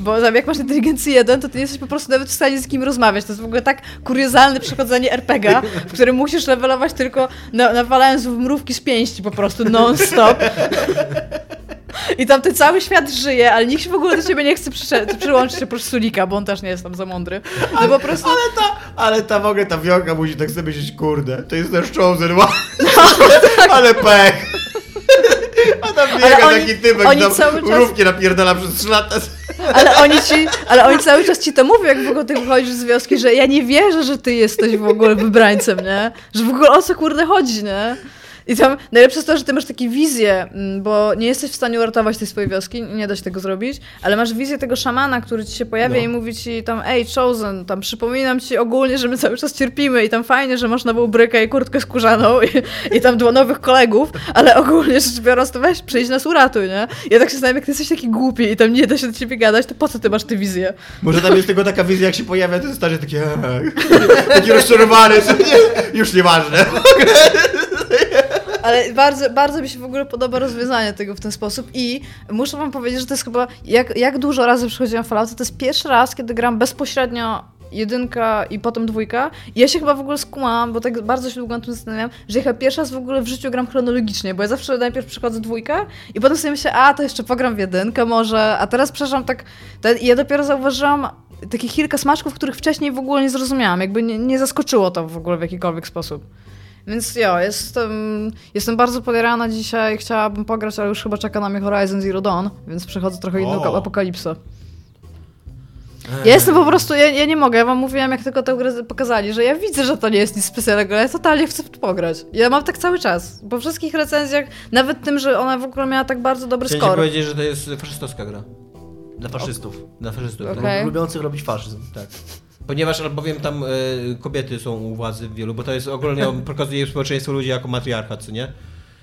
Bo tam jak masz inteligencję jeden, to ty nie jesteś po prostu nawet w stanie z kim rozmawiać. To jest w ogóle tak kuriozalne przechodzenie RPGa, w którym musisz levelować tylko na, nawalając w mrówki z pięści po prostu non-stop. I tam ten cały świat żyje, ale nikt się w ogóle do ciebie nie chce przycze- przyłączyć oprócz Sulika, bo on też nie jest tam za mądry. No po prostu... Ale ta, ale ta w ogóle ta wiocha musi tak sobie myśleć, kurde, to jest nasz chosen one. ale pech. A tam biega Ale oni- taki typek, tam cały czas- napierdala przez trzy lata. Ale oni ci, ale oni cały czas ci to mówią, jak w ogóle ty wychodzisz z wioski, że ja nie wierzę, że ty jesteś w ogóle wybrańcem, nie? Że w ogóle o co kurde chodzi, nie? I tam najlepsze jest to, że ty masz takie wizje, mm, bo nie jesteś w stanie uratować tej swojej wioski, nie da się tego zrobić, ale masz wizję tego szamana, który ci się pojawia No. i mówi ci tam, ej, Chosen, tam przypominam ci ogólnie, że my cały czas cierpimy i tam fajnie, że masz nową brykę i kurtkę skórzaną i, i tam dwa nowych kolegów, ale ogólnie rzecz biorąc, to weź, przyjdź nas uratuj, nie? Ja tak się zastanawiam, jak ty jesteś taki głupi i tam nie da się do ciebie gadać, to po co ty masz tę wizję? Może tam jest tylko taka wizja, jak się pojawia, ten stary taki, taki rozczarowany, już nieważne. Ale bardzo, bardzo mi się w ogóle podoba rozwiązanie tego w ten sposób i muszę wam powiedzieć, że to jest chyba, jak, jak dużo razy przychodziłam w Fallouta, to jest pierwszy raz, kiedy gram bezpośrednio jedynka i potem dwójka. I ja się chyba w ogóle skumałam, bo tak bardzo się długo nad tym zastanawiam, że chyba pierwszy raz w ogóle w życiu gram chronologicznie, bo ja zawsze najpierw przychodzę dwójkę i potem sobie myślę, a to jeszcze pogram w jedynkę może, a teraz przepraszam tak, te, ja dopiero zauważyłam takie kilka smaczków, których wcześniej w ogóle nie zrozumiałam, jakby nie, nie zaskoczyło to w ogóle w jakikolwiek sposób. Więc jo, jestem, jestem bardzo podjarana dzisiaj, chciałabym pograć, ale już chyba czeka na mnie Horizon Zero Dawn, więc przechodzę trochę inną O. apokalipsę. Ja jestem po prostu, ja, ja nie mogę, ja wam mówiłam jak tylko tę grę pokazali, że ja widzę, że to nie jest nic specjalnego, ale ja totalnie chcę w to pograć. Ja mam tak cały czas, po wszystkich recenzjach, nawet tym, że ona w ogóle miała tak bardzo dobry Chciałem ci score. powiedzieć, że to jest faszystowska gra. Dla faszystów. Dla faszystów. Tak. Lubiących robić faszyzm. Tak. Ponieważ albowiem tam e, kobiety są u władzy w wielu, bo to jest ogólnie pokazuje społeczeństwo ludzi jako matriarchat, co nie?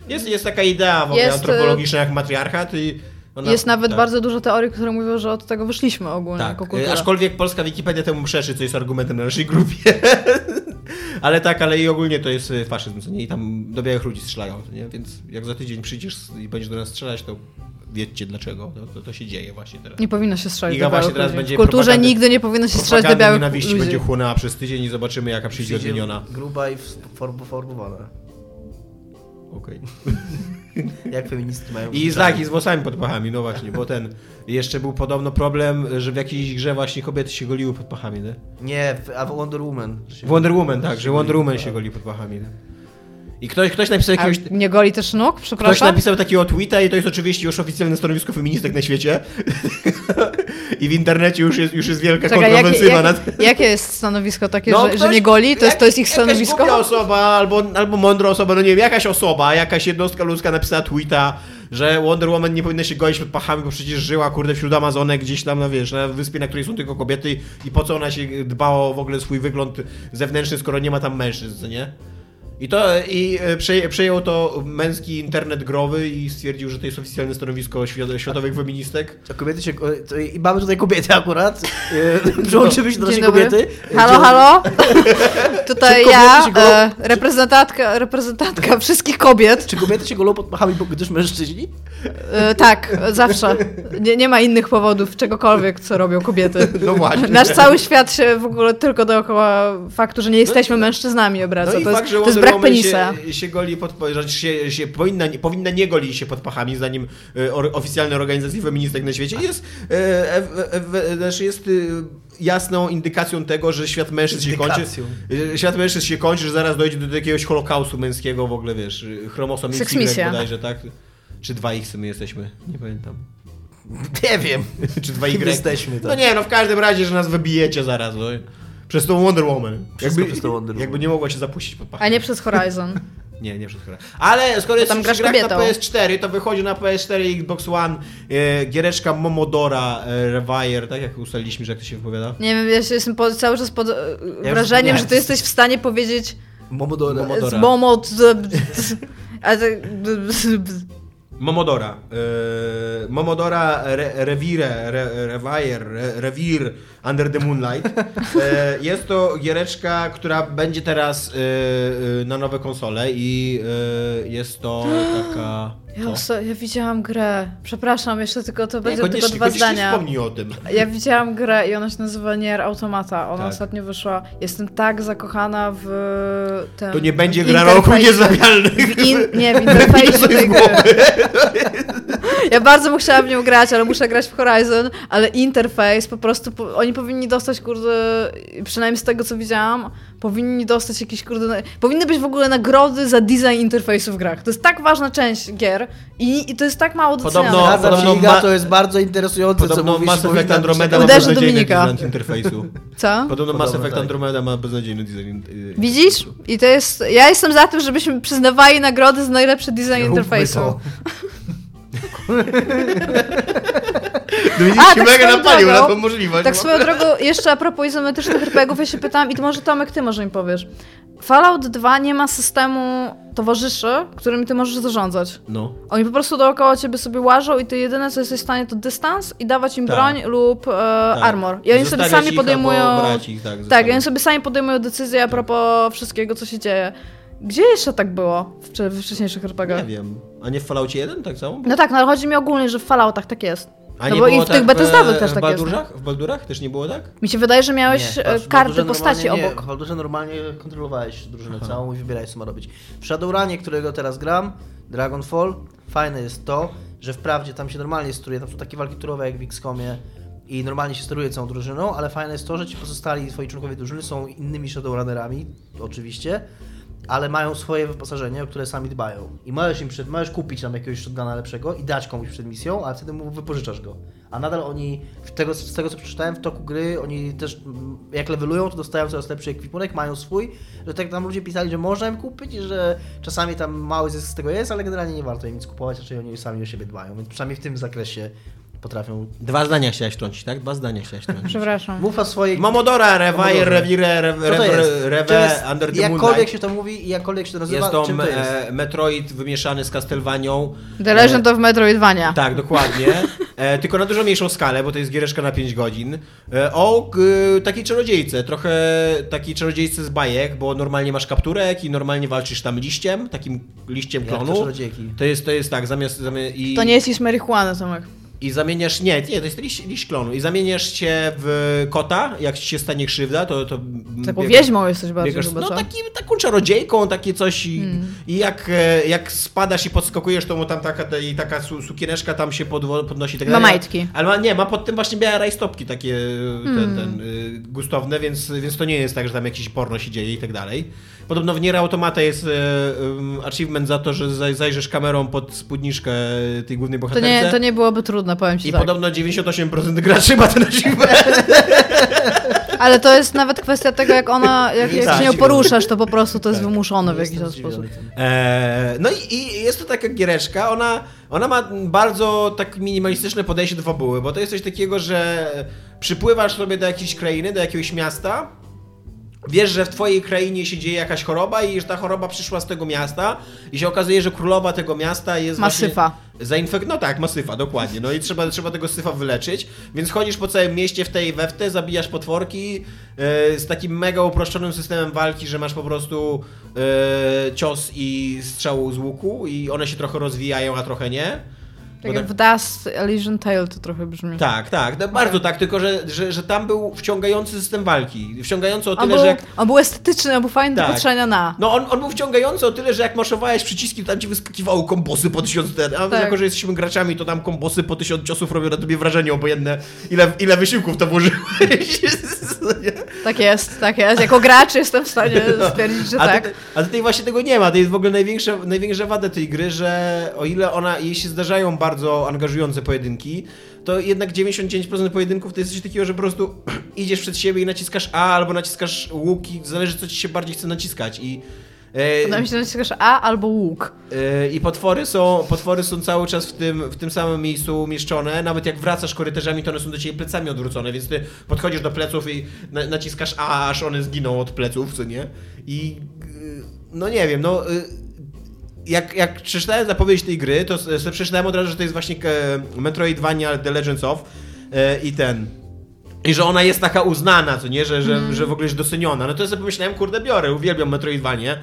Jest, jest taka idea w ogóle Jest, antropologiczna jak matriarchat i ona, Jest nawet tak, bardzo dużo teorii, które mówią, że od tego wyszliśmy ogólnie Tak, jako e, kultura. aczkolwiek polska Wikipedia temu przeczy, co jest argumentem na naszej grupie. ale tak, ale i ogólnie to jest e, faszyzm, co nie? I tam do białych ludzi strzelają, nie? Więc jak za tydzień przyjdziesz i będziesz do nas strzelać, to wiedzcie dlaczego. To, to, to się dzieje właśnie teraz. Nie powinno się strzelać Iga do właśnie białych teraz będzie W kulturze nigdy nie powinno się strzelać do białych nienawiści ludzi. będzie chłonęła przez tydzień i zobaczymy jaka przyjdzie odmieniona. gruba i formowana. Okej. Jak feministki mają I tak, i z włosami pod pachami, no właśnie, bo ten... Jeszcze był podobno problem, że w jakiejś grze właśnie kobiety się goliły pod pachami, nie? Nie, a w Wonder Woman. Wonder Woman, tak, że Wonder Woman się goli pod pachami, nie? I ktoś, ktoś napisał A jakiegoś... nie goli też nóg? Ktoś Przepraszam? napisał takiego tweeta i to jest oczywiście już oficjalne stanowisko feministek na świecie. I w internecie już jest, już jest wielka Czekaj, kontrowersywa jakie, nad... jakie jest stanowisko takie, No, że, że ktoś- nie goli? To jest, to jest ich stanowisko? osoba albo, albo mądra osoba, no nie wiem, jakaś osoba, jakaś jednostka ludzka napisała tweeta, że Wonder Woman nie powinna się goić pod pachami, bo przecież żyła, kurde, wśród Amazonek gdzieś tam, no wiesz, na wyspie, na której są tylko kobiety i po co ona się dbała o w ogóle swój wygląd zewnętrzny, skoro nie ma tam mężczyzn, nie? I to i e, prze, przejął to męski internet growy i stwierdził, że to jest oficjalne stanowisko świat, światowych feministek. To kobiety się. To, I mamy tutaj kobiety akurat. E, Przyłączymy się do naszej kobiety. Halo, halo? Tutaj ja, kobiety się go- e, reprezentantka, reprezentantka wszystkich kobiet. Czy kobiety się golą pod pachami, bo gdyż mężczyźni? E, tak, zawsze. Nie, nie ma innych powodów, czegokolwiek, co robią kobiety. No właśnie. Nasz cały świat się w ogóle tylko dookoła faktu, że nie jesteśmy mężczyznami obraca. No i to, fakt, jest, że to jest Wonder brak penisa. Się, się goli pod, się, się powinna, nie- powinna nie golić się pod pachami, zdaniem e, or, oficjalnej organizacji feministek na świecie, jest, e, e, e, e, znaczy jest e, jasną indykacją tego, że świat mężczyzn się kończy. Świat mężczyzn się kończy, że zaraz dojdzie do jakiegoś holokaustu męskiego w ogóle, wiesz, chromosom Y misja. bodajże, tak? Czy dwa X my jesteśmy? Nie pamiętam. Nie wiem. Czy dwa Kim Y? jesteśmy, tak. No nie, no w każdym razie, że nas wybijecie zaraz, no. Przez tą Wonder Woman. Wszystko przez tą Wonder Woman. jakby nie mogła się zapuścić pod pachę. A nie przez Horizon. Nie, nie przez chwilę. Ale skoro jest grach na kobietą. PS4, to wychodzi na PS4 i Xbox One e, giereczka Momodora e, Rewire, tak jak ustaliliśmy, że jak to się wypowiada? Nie wiem, ja się jestem po, cały czas pod e, już wrażeniem, nie. że ty jesteś w stanie powiedzieć Momodora. Momodora. z tak... Momodora. E, Momodora Re, Rewire, Re, Rewire, Re, Rewir Under the Moonlight. E, jest to giereczka, która będzie teraz e, e, na nowe konsole i jest to taka... Ja, oso- ja widziałam grę. Przepraszam, jeszcze tylko to będzie tylko dwa zdania. Wspomnij o tym. Ja widziałam grę i ona się nazywa Nier Automata. Ona Tak. ostatnio wyszła. Jestem tak zakochana w. To nie będzie gra roku. W in, nie, w interfejsie tej gry. Ja bardzo bym chciała w nią grać, ale muszę grać w Horizon, ale interfejs po prostu, po, oni powinni dostać, kurde, przynajmniej z tego co widziałam, powinni dostać jakieś, kurde, powinny być w ogóle nagrody za design interfejsu w grach. To jest tak ważna część gier i, i to jest tak mało doceniane. Podobno- Zgadzam się, podobno Iga, ma- to jest bardzo interesujące, co mówisz. Mass Effect Andromeda ma beznadziejny design interfejsu. Co? Podobno Mass Effect tak. Andromeda ma beznadziejny design. y, Widzisz? I to jest, ja jestem za tym, żebyśmy przyznawali nagrody za najlepszy design Róbmy interfejsu. Dominik A, się tak mega swoją napalił na drogą- tą możliwość. Tak bo- swoją drogą, jeszcze a propos izometrycznych RPGów, ja się pytam, i to może Tomek, ty może mi powiesz. Fallout 2 nie ma systemu towarzyszy, którymi ty możesz zarządzać. No. Oni po prostu dookoła ciebie sobie łażą i ty jedyne, co jesteś w stanie, to dystans i dawać im Tak. broń lub e, Tak. armor. I oni sobie sami podejmują... ich, tak, Tak, i oni sobie sami podejmują decyzje a propos wszystkiego, co się dzieje. Gdzie jeszcze tak było w, w wcześniejszych Nie RPGach? wiem. A nie w Falloutie 1 tak samo? No tak, no ale chodzi mi ogólnie, że w Falloutach tak jest. A No nie bo i było w tych tak Bethesdawych e, też tak jest. Baldurach? W Baldurach też nie było tak? Mi się wydaje, że miałeś Nie, e, patrz, karty postaci normalnie obok. Nie, w Baldurze normalnie kontrolowałeś drużynę całą i wybierałeś co ma robić. W Shadowrunie, którego teraz gram, Dragonfall, fajne jest to, że wprawdzie tam się normalnie steruje, tam są takie walki turowe jak w XCOMie i normalnie się steruje całą drużyną, ale fajne jest to, że ci pozostali twoi członkowie drużyny są innymi Shadowrunnerami, oczywiście, ale mają swoje wyposażenie, o które sami dbają. I możesz im przed, możesz kupić tam jakiegoś shotguna lepszego i dać komuś przed misją, a wtedy mu wypożyczasz go. A nadal oni, tego, z tego co przeczytałem w toku gry, oni też jak levelują, to dostają coraz lepszy ekwipunek, mają swój, że tak tam ludzie pisali, że można im kupić i że czasami tam mały zysk z tego jest, ale generalnie nie warto im nic kupować, raczej oni sami o siebie dbają, więc przynajmniej w tym zakresie potrafią... Dwa zdania chciałeś trącić, tak? Dwa zdania chciałeś trącić. Przepraszam. Mów o swojej... Momodora, to Czym Rewe, jest? Under the Jakkolwiek Moonlight. się to mówi i jakkolwiek się to nazywa, Jest to, czym to jest? e, Metroid wymieszany z Castlevanią. The Legend of Metroidvania. Tak, dokładnie. E, tylko na dużo mniejszą skalę, bo to jest giereszka na 5 godzin. E, o g, takiej czarodziejce, trochę takiej czarodziejce z bajek, bo normalnie masz kapturek i normalnie walczysz tam liściem, takim liściem Jak to klonu. czarodziejki. To jest, to jest tak, zamiast... zamiast i, To nie jest marihuana, Tomek. I zamieniasz, nie, nie, to jest liść, liść klonu. I zamieniasz się w kota, jak ci się stanie krzywda, to... to Taką biegasz- wiedźmą jesteś bardziej Biegasz, chyba, no co? taki, taką czarodziejką, takie coś i, Hmm. i jak, e, jak spadasz i podskakujesz, to mu tam taka, ta, i taka su, sukieneczka tam się podwo, podnosi. Tak Ma dalej. majtki. Ale ma, nie, ma pod tym właśnie białe rajstopki takie Hmm. ten, ten, gustowne, więc, więc to nie jest tak, że tam jakiś porno się dzieje i tak dalej. Podobno w Nier Automata jest e, um, achievement za to, że zaj- zajrzysz kamerą pod spódniczkę tej głównej To bohaterce. nie, to nie byłoby trudne, powiem ci I tak. podobno 98% graczy ma ten achievement. Ale to jest nawet kwestia tego, jak ona, jak, jak Tak. się nią poruszasz, to po prostu to jest Tak. wymuszone w jakiś sposób. Eee, no i, i jest to taka giereczka, ona, ona ma bardzo tak minimalistyczne podejście do fabuły, bo to jest coś takiego, że przypływasz sobie do jakiejś krainy, do jakiegoś miasta, wiesz, że w twojej krainie się dzieje jakaś choroba i że ta choroba przyszła z tego miasta i się okazuje, że królowa tego miasta jest Ma właśnie syfa. Zainfek... No tak, ma syfa, dokładnie. No i trzeba, trzeba tego syfa wyleczyć, więc chodzisz po całym mieście w tej we w te, zabijasz potworki e, z takim mega uproszczonym systemem walki, że masz po prostu e, cios i strzał z łuku i one się trochę rozwijają, a trochę nie. Tak jak w Dust Elysian Tale to trochę brzmi. Tak, tak, no, bardzo tak, tylko że, że, że tam był wciągający system walki. Wciągający o On tyle, był, że jak. on był estetyczny, on był fajny do Tak. patrzenia na. No on, on był wciągający o tyle, że jak maszowałeś przyciski, to tam ci wyskakiwało kombosy po tysiąc a Tak. jako, że jesteśmy graczami, to tam kombosy po tysiąc ciosów robią na tobie wrażenie obojętne, ile, ile wysiłków to włożyłeś. Tak jest, tak jest. Jako gracz jestem w stanie stwierdzić, że a, tak. tutaj, a tutaj właśnie tego nie ma. To jest w ogóle największa, największa wada tej gry, że o ile ona, jej się zdarzają bardzo angażujące pojedynki, to jednak 99% pojedynków to jest coś takiego, że po prostu idziesz przed siebie i naciskasz A albo naciskasz łuk i zależy co ci się bardziej chce naciskać i e, Wydaje mi się, że naciskasz A albo łuk. e, i potwory są, potwory są cały czas w tym, w tym samym miejscu umieszczone. Nawet jak wracasz korytarzami, to one są do ciebie plecami odwrócone, więc ty podchodzisz do pleców i na, naciskasz A, aż one zginą od pleców, co nie? I y, no nie wiem, no y, jak, jak przeczytałem zapowiedź tej gry, to sobie przeczytałem od razu, że to jest właśnie e, Metroidvania The Legends of e, i ten. I że ona jest taka uznana, co nie, że, że, że w ogóle jest doceniona. No to ja sobie pomyślałem, kurde, biorę, uwielbiam Metroidvanię.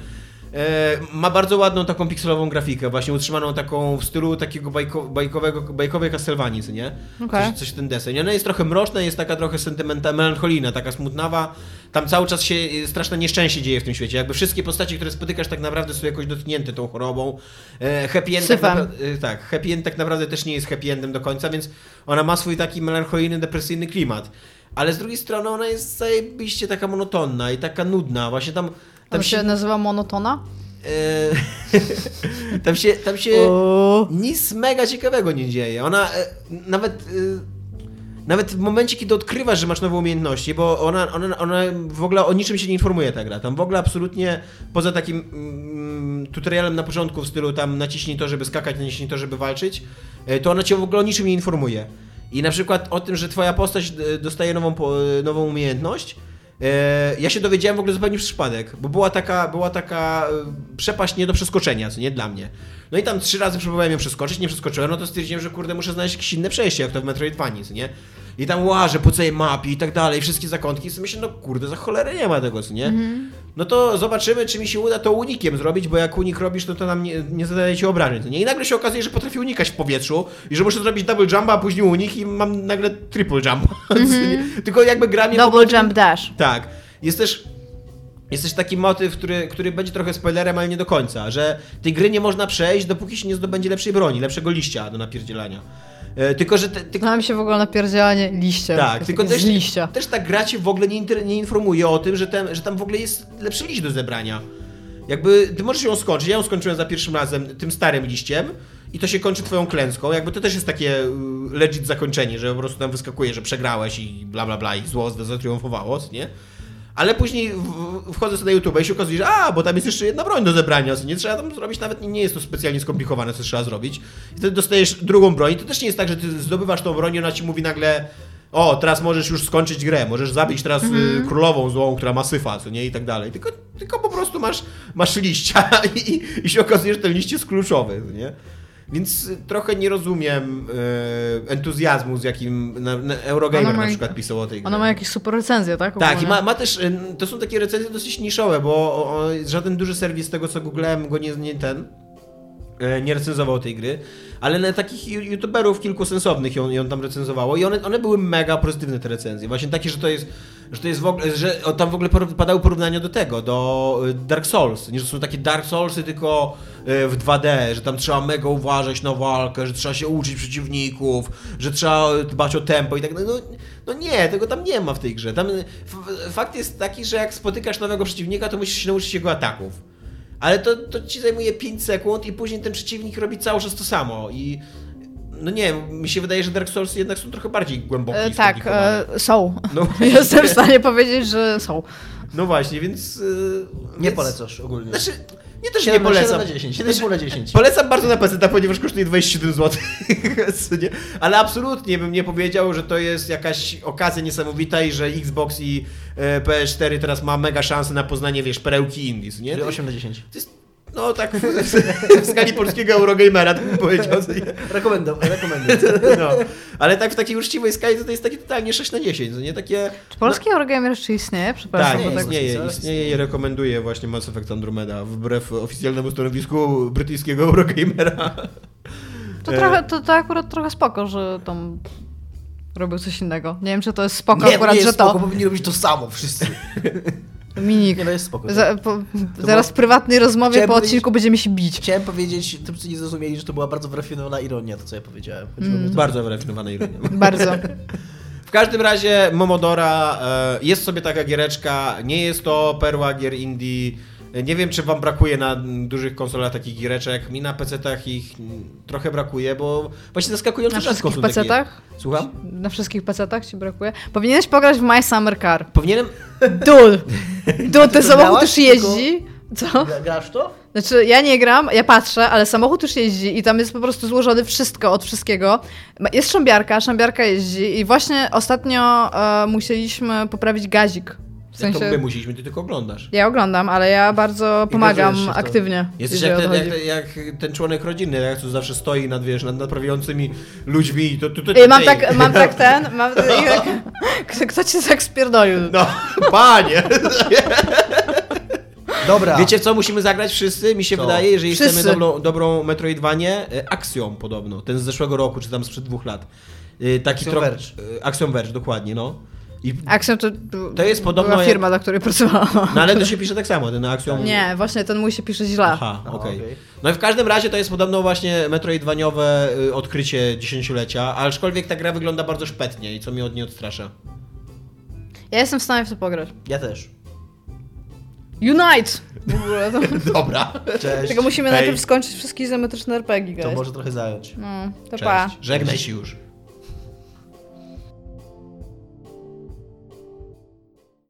E, ma bardzo ładną taką pikselową grafikę, właśnie utrzymaną taką w stylu takiego bajko, bajkowego, bajkowej Castlevanii, nie? Okej. Coś, coś ten deseń. Ona jest trochę mroczna, jest taka trochę sentymentalna, melancholijna, taka smutnawa. Tam cały czas się e, straszne nieszczęście dzieje w tym świecie. Jakby wszystkie postacie, które spotykasz tak naprawdę są jakoś dotknięte tą chorobą. E, happy end tak, tak, happy end tak naprawdę też nie jest happy endem do końca, więc ona ma swój taki melancholijny, depresyjny klimat. Ale z drugiej strony ona jest zajebiście taka monotonna i taka nudna. Właśnie tam... Tam Tam się nazywa monotona? e, tam się... Tam się O. nic mega ciekawego nie dzieje. Ona e, nawet. E, nawet w momencie, kiedy odkrywasz, że masz nowe umiejętności, bo ona, ona, ona w ogóle o niczym się nie informuje ta gra. Tam w ogóle absolutnie poza takim mm, tutorialem na początku w stylu tam naciśnij to, żeby skakać, naciśnij to, żeby walczyć, to ona cię w ogóle o niczym nie informuje. I na przykład o tym, że twoja postać dostaje nową, nową umiejętność, ja się dowiedziałem w ogóle zupełnie przez przypadek, bo była taka, była taka e, przepaść nie do przeskoczenia, co nie dla mnie. No i tam trzy razy próbowałem ją przeskoczyć, nie przeskoczyłem, no to stwierdziłem, że kurde, muszę znaleźć jakieś inne przejście, jak to w Metroidvanii, co nie? I tam łażę po całej mapie i tak dalej, wszystkie zakątki i myślę, no kurde, za cholerę nie ma tego, co nie? No to zobaczymy, czy mi się uda to unikiem zrobić, bo jak unik robisz, no to nam nie, nie zadaje ci obrażeń, nie? I nagle się okazuje, że potrafię unikać w powietrzu i że muszę zrobić double jumpa, a później unik i mam nagle triple jump. nie? Tylko jakby gra mnie... Double jump dash. tak. Jest też, jest też taki motyw, który, który będzie trochę spoilerem, ale nie do końca, że tej gry nie można przejść, dopóki się nie zdobędzie lepszej broni, lepszego liścia do napierdzielania. E, tylko, że... Te, ty, Znam się w ogóle napierdzielanie liścia. tak, tylko też, liścia. też ta gra cię w ogóle nie, inter, nie informuje o tym, że, ten, że tam w ogóle jest lepszy liść do zebrania. Jakby ty możesz ją skończyć, ja ją skończyłem za pierwszym razem tym starym liściem i to się kończy twoją klęską. Jakby to też jest takie y, legit zakończenie, że po prostu tam wyskakuje, że przegrałeś i bla bla bla i zło zatriumfowało, nie? Ale później wchodzę sobie na YouTube i się okazuje, że a, bo tam jest jeszcze jedna broń do zebrania, co nie trzeba tam zrobić, nawet nie jest to specjalnie skomplikowane, co trzeba zrobić. I wtedy dostajesz drugą broń. To też nie jest tak, że ty zdobywasz tą broń i ona ci mówi nagle o, teraz możesz już skończyć grę, możesz zabić teraz y, królową złą, która ma syfa, co nie, i tak dalej. Tylko, tylko po prostu masz, masz liścia i, i się okazuje, że ten liść jest kluczowy, co nie? Więc y, trochę nie rozumiem y, entuzjazmu, z jakim na, na Eurogamer ma- na przykład pisał o tej grze. Ona ma jakieś super recenzje, tak? Tak, i Ogólnie? ma, ma też, y, to są takie recenzje dosyć niszowe, bo o, żaden duży serwis z tego co googlałem go nie, nie ten, nie recenzował tej gry, ale na takich youtuberów kilku sensownych ją, ją tam recenzowało i one, one były mega pozytywne te recenzje. Właśnie takie, że to jest, że to jest w ogóle, że tam w ogóle padały porównania do tego, do y, Dark Souls. Nie, że są takie Dark Soulsy tylko y, w 2D, że tam trzeba mega uważać na walkę, że trzeba się uczyć przeciwników, że trzeba dbać o tempo i tak dalej. No, no nie, tego tam nie ma w tej grze. Tam, y, fakt jest taki, że jak spotykasz nowego przeciwnika, to musisz się nauczyć jego ataków. Ale to, to ci zajmuje 5 sekund i później ten przeciwnik robi cały czas to samo i no nie mi się wydaje, że Dark Souls jednak są trochę bardziej głębokie E, tak, e, są. No, Jestem w stanie powiedzieć, że są. no właśnie, więc... yy, Nie więc- polecasz ogólnie. Znaczy, nie też 7 nie polecam. 7 na 10, 7,5 na 10. Polecam bardzo na PC, ponieważ kosztuje 27 zł. Ale absolutnie bym nie powiedział, że to jest jakaś okazja niesamowita i że Xbox i e, PS4 teraz ma mega szansę na poznanie, wiesz, perełki indies, nie? Czyli 8 na 10. To no tak, w, skali polskiego Eurogamera, tak bym powiedział. Rekomendam, rekomendam. No. Ale tak w takiej uczciwej skali to, to jest takie totalnie 6 na 10, co nie? Takie... Czy polski Eurogamer jeszcze istnieje? Przepraszam, Tak, nie tak... istnieje, i rekomenduje właśnie Mass Effect Andromeda, wbrew oficjalnemu stanowisku brytyjskiego Eurogamera. to, E. trochę, to, to akurat trochę spoko, że tam robił coś innego. Nie wiem, czy to jest spoko nie, akurat, nie że jest to. spoko, powinni robić to samo wszyscy. Dominik, Nie, no jest spoko. za, po, zaraz w prywatnej rozmowie Chciałem po odcinku będziemy się bić. Chciałem powiedzieć, tym co nie zrozumieli, że to była bardzo wyrafinowana ironia, to co ja powiedziałem. O to- Bardzo wyrafinowana ironia. Bardzo. W każdym razie Momodora e, jest sobie taka giereczka, nie jest to perła gier indie. Nie wiem, czy wam brakuje na dużych konsolach takich giereczek. Mi na PC-tach ich trochę brakuje, bo właśnie zaskakująco Na wszystkich są takie- PC-tach? Słucham? Na wszystkich PC-tach ci brakuje? Powinieneś pograć w My Summer Car. Powinienem... Dul! Dul, ten samochód już tylko- jeździ. Co? Gra- Grasz to? Znaczy, ja nie gram, ja patrzę, ale samochód już jeździ i tam jest po prostu złożone wszystko od wszystkiego. Jest szambiarka, szambiarka jeździ i właśnie ostatnio e, musieliśmy poprawić gazik. W Jak to my sensie, musieliśmy, ty tylko oglądasz. ja oglądam, ale ja bardzo pomagam to. aktywnie. Jesteś jak to ten, jak, jak ten członek rodziny, jak tu zawsze stoi nad, wiesz, nad naprawiającymi ludźmi. To, to, to, I mam tak, mam tak ten, mam, kto, kto cię tak spierdolił? No, panie! Dobra. Wiecie co musimy zagrać wszyscy? Mi się Co? wydaje, jeżeli Wszyscy. chcemy dobrą, dobrą Metroidvanię, e, Axiom podobno, ten z zeszłego roku, czy tam sprzed dwóch lat. E, Taki Axiom Verge. e, Axiom Verge, dokładnie, no. I, Axiom to, To jest podobno była jak- firma, dla której pracowałam. no ale to się pisze tak samo, ten Axiom... Nie, właśnie ten mój się pisze źle. Aha, A, okej. okej. No i w każdym razie to jest podobno właśnie Metroidvaniowe y, odkrycie dziesięciolecia, aczkolwiek ta gra wygląda bardzo szpetnie i co mnie od niej odstrasza. Ja jestem w stanie w to pograć. Ja też. Unite! W ogóle to... Dobra. Cześć. Tylko musimy Hej. najpierw skończyć wszystkie izometryczne RPG, To guys. może trochę zająć. No, to Cześć. pa. Żegnaj się już.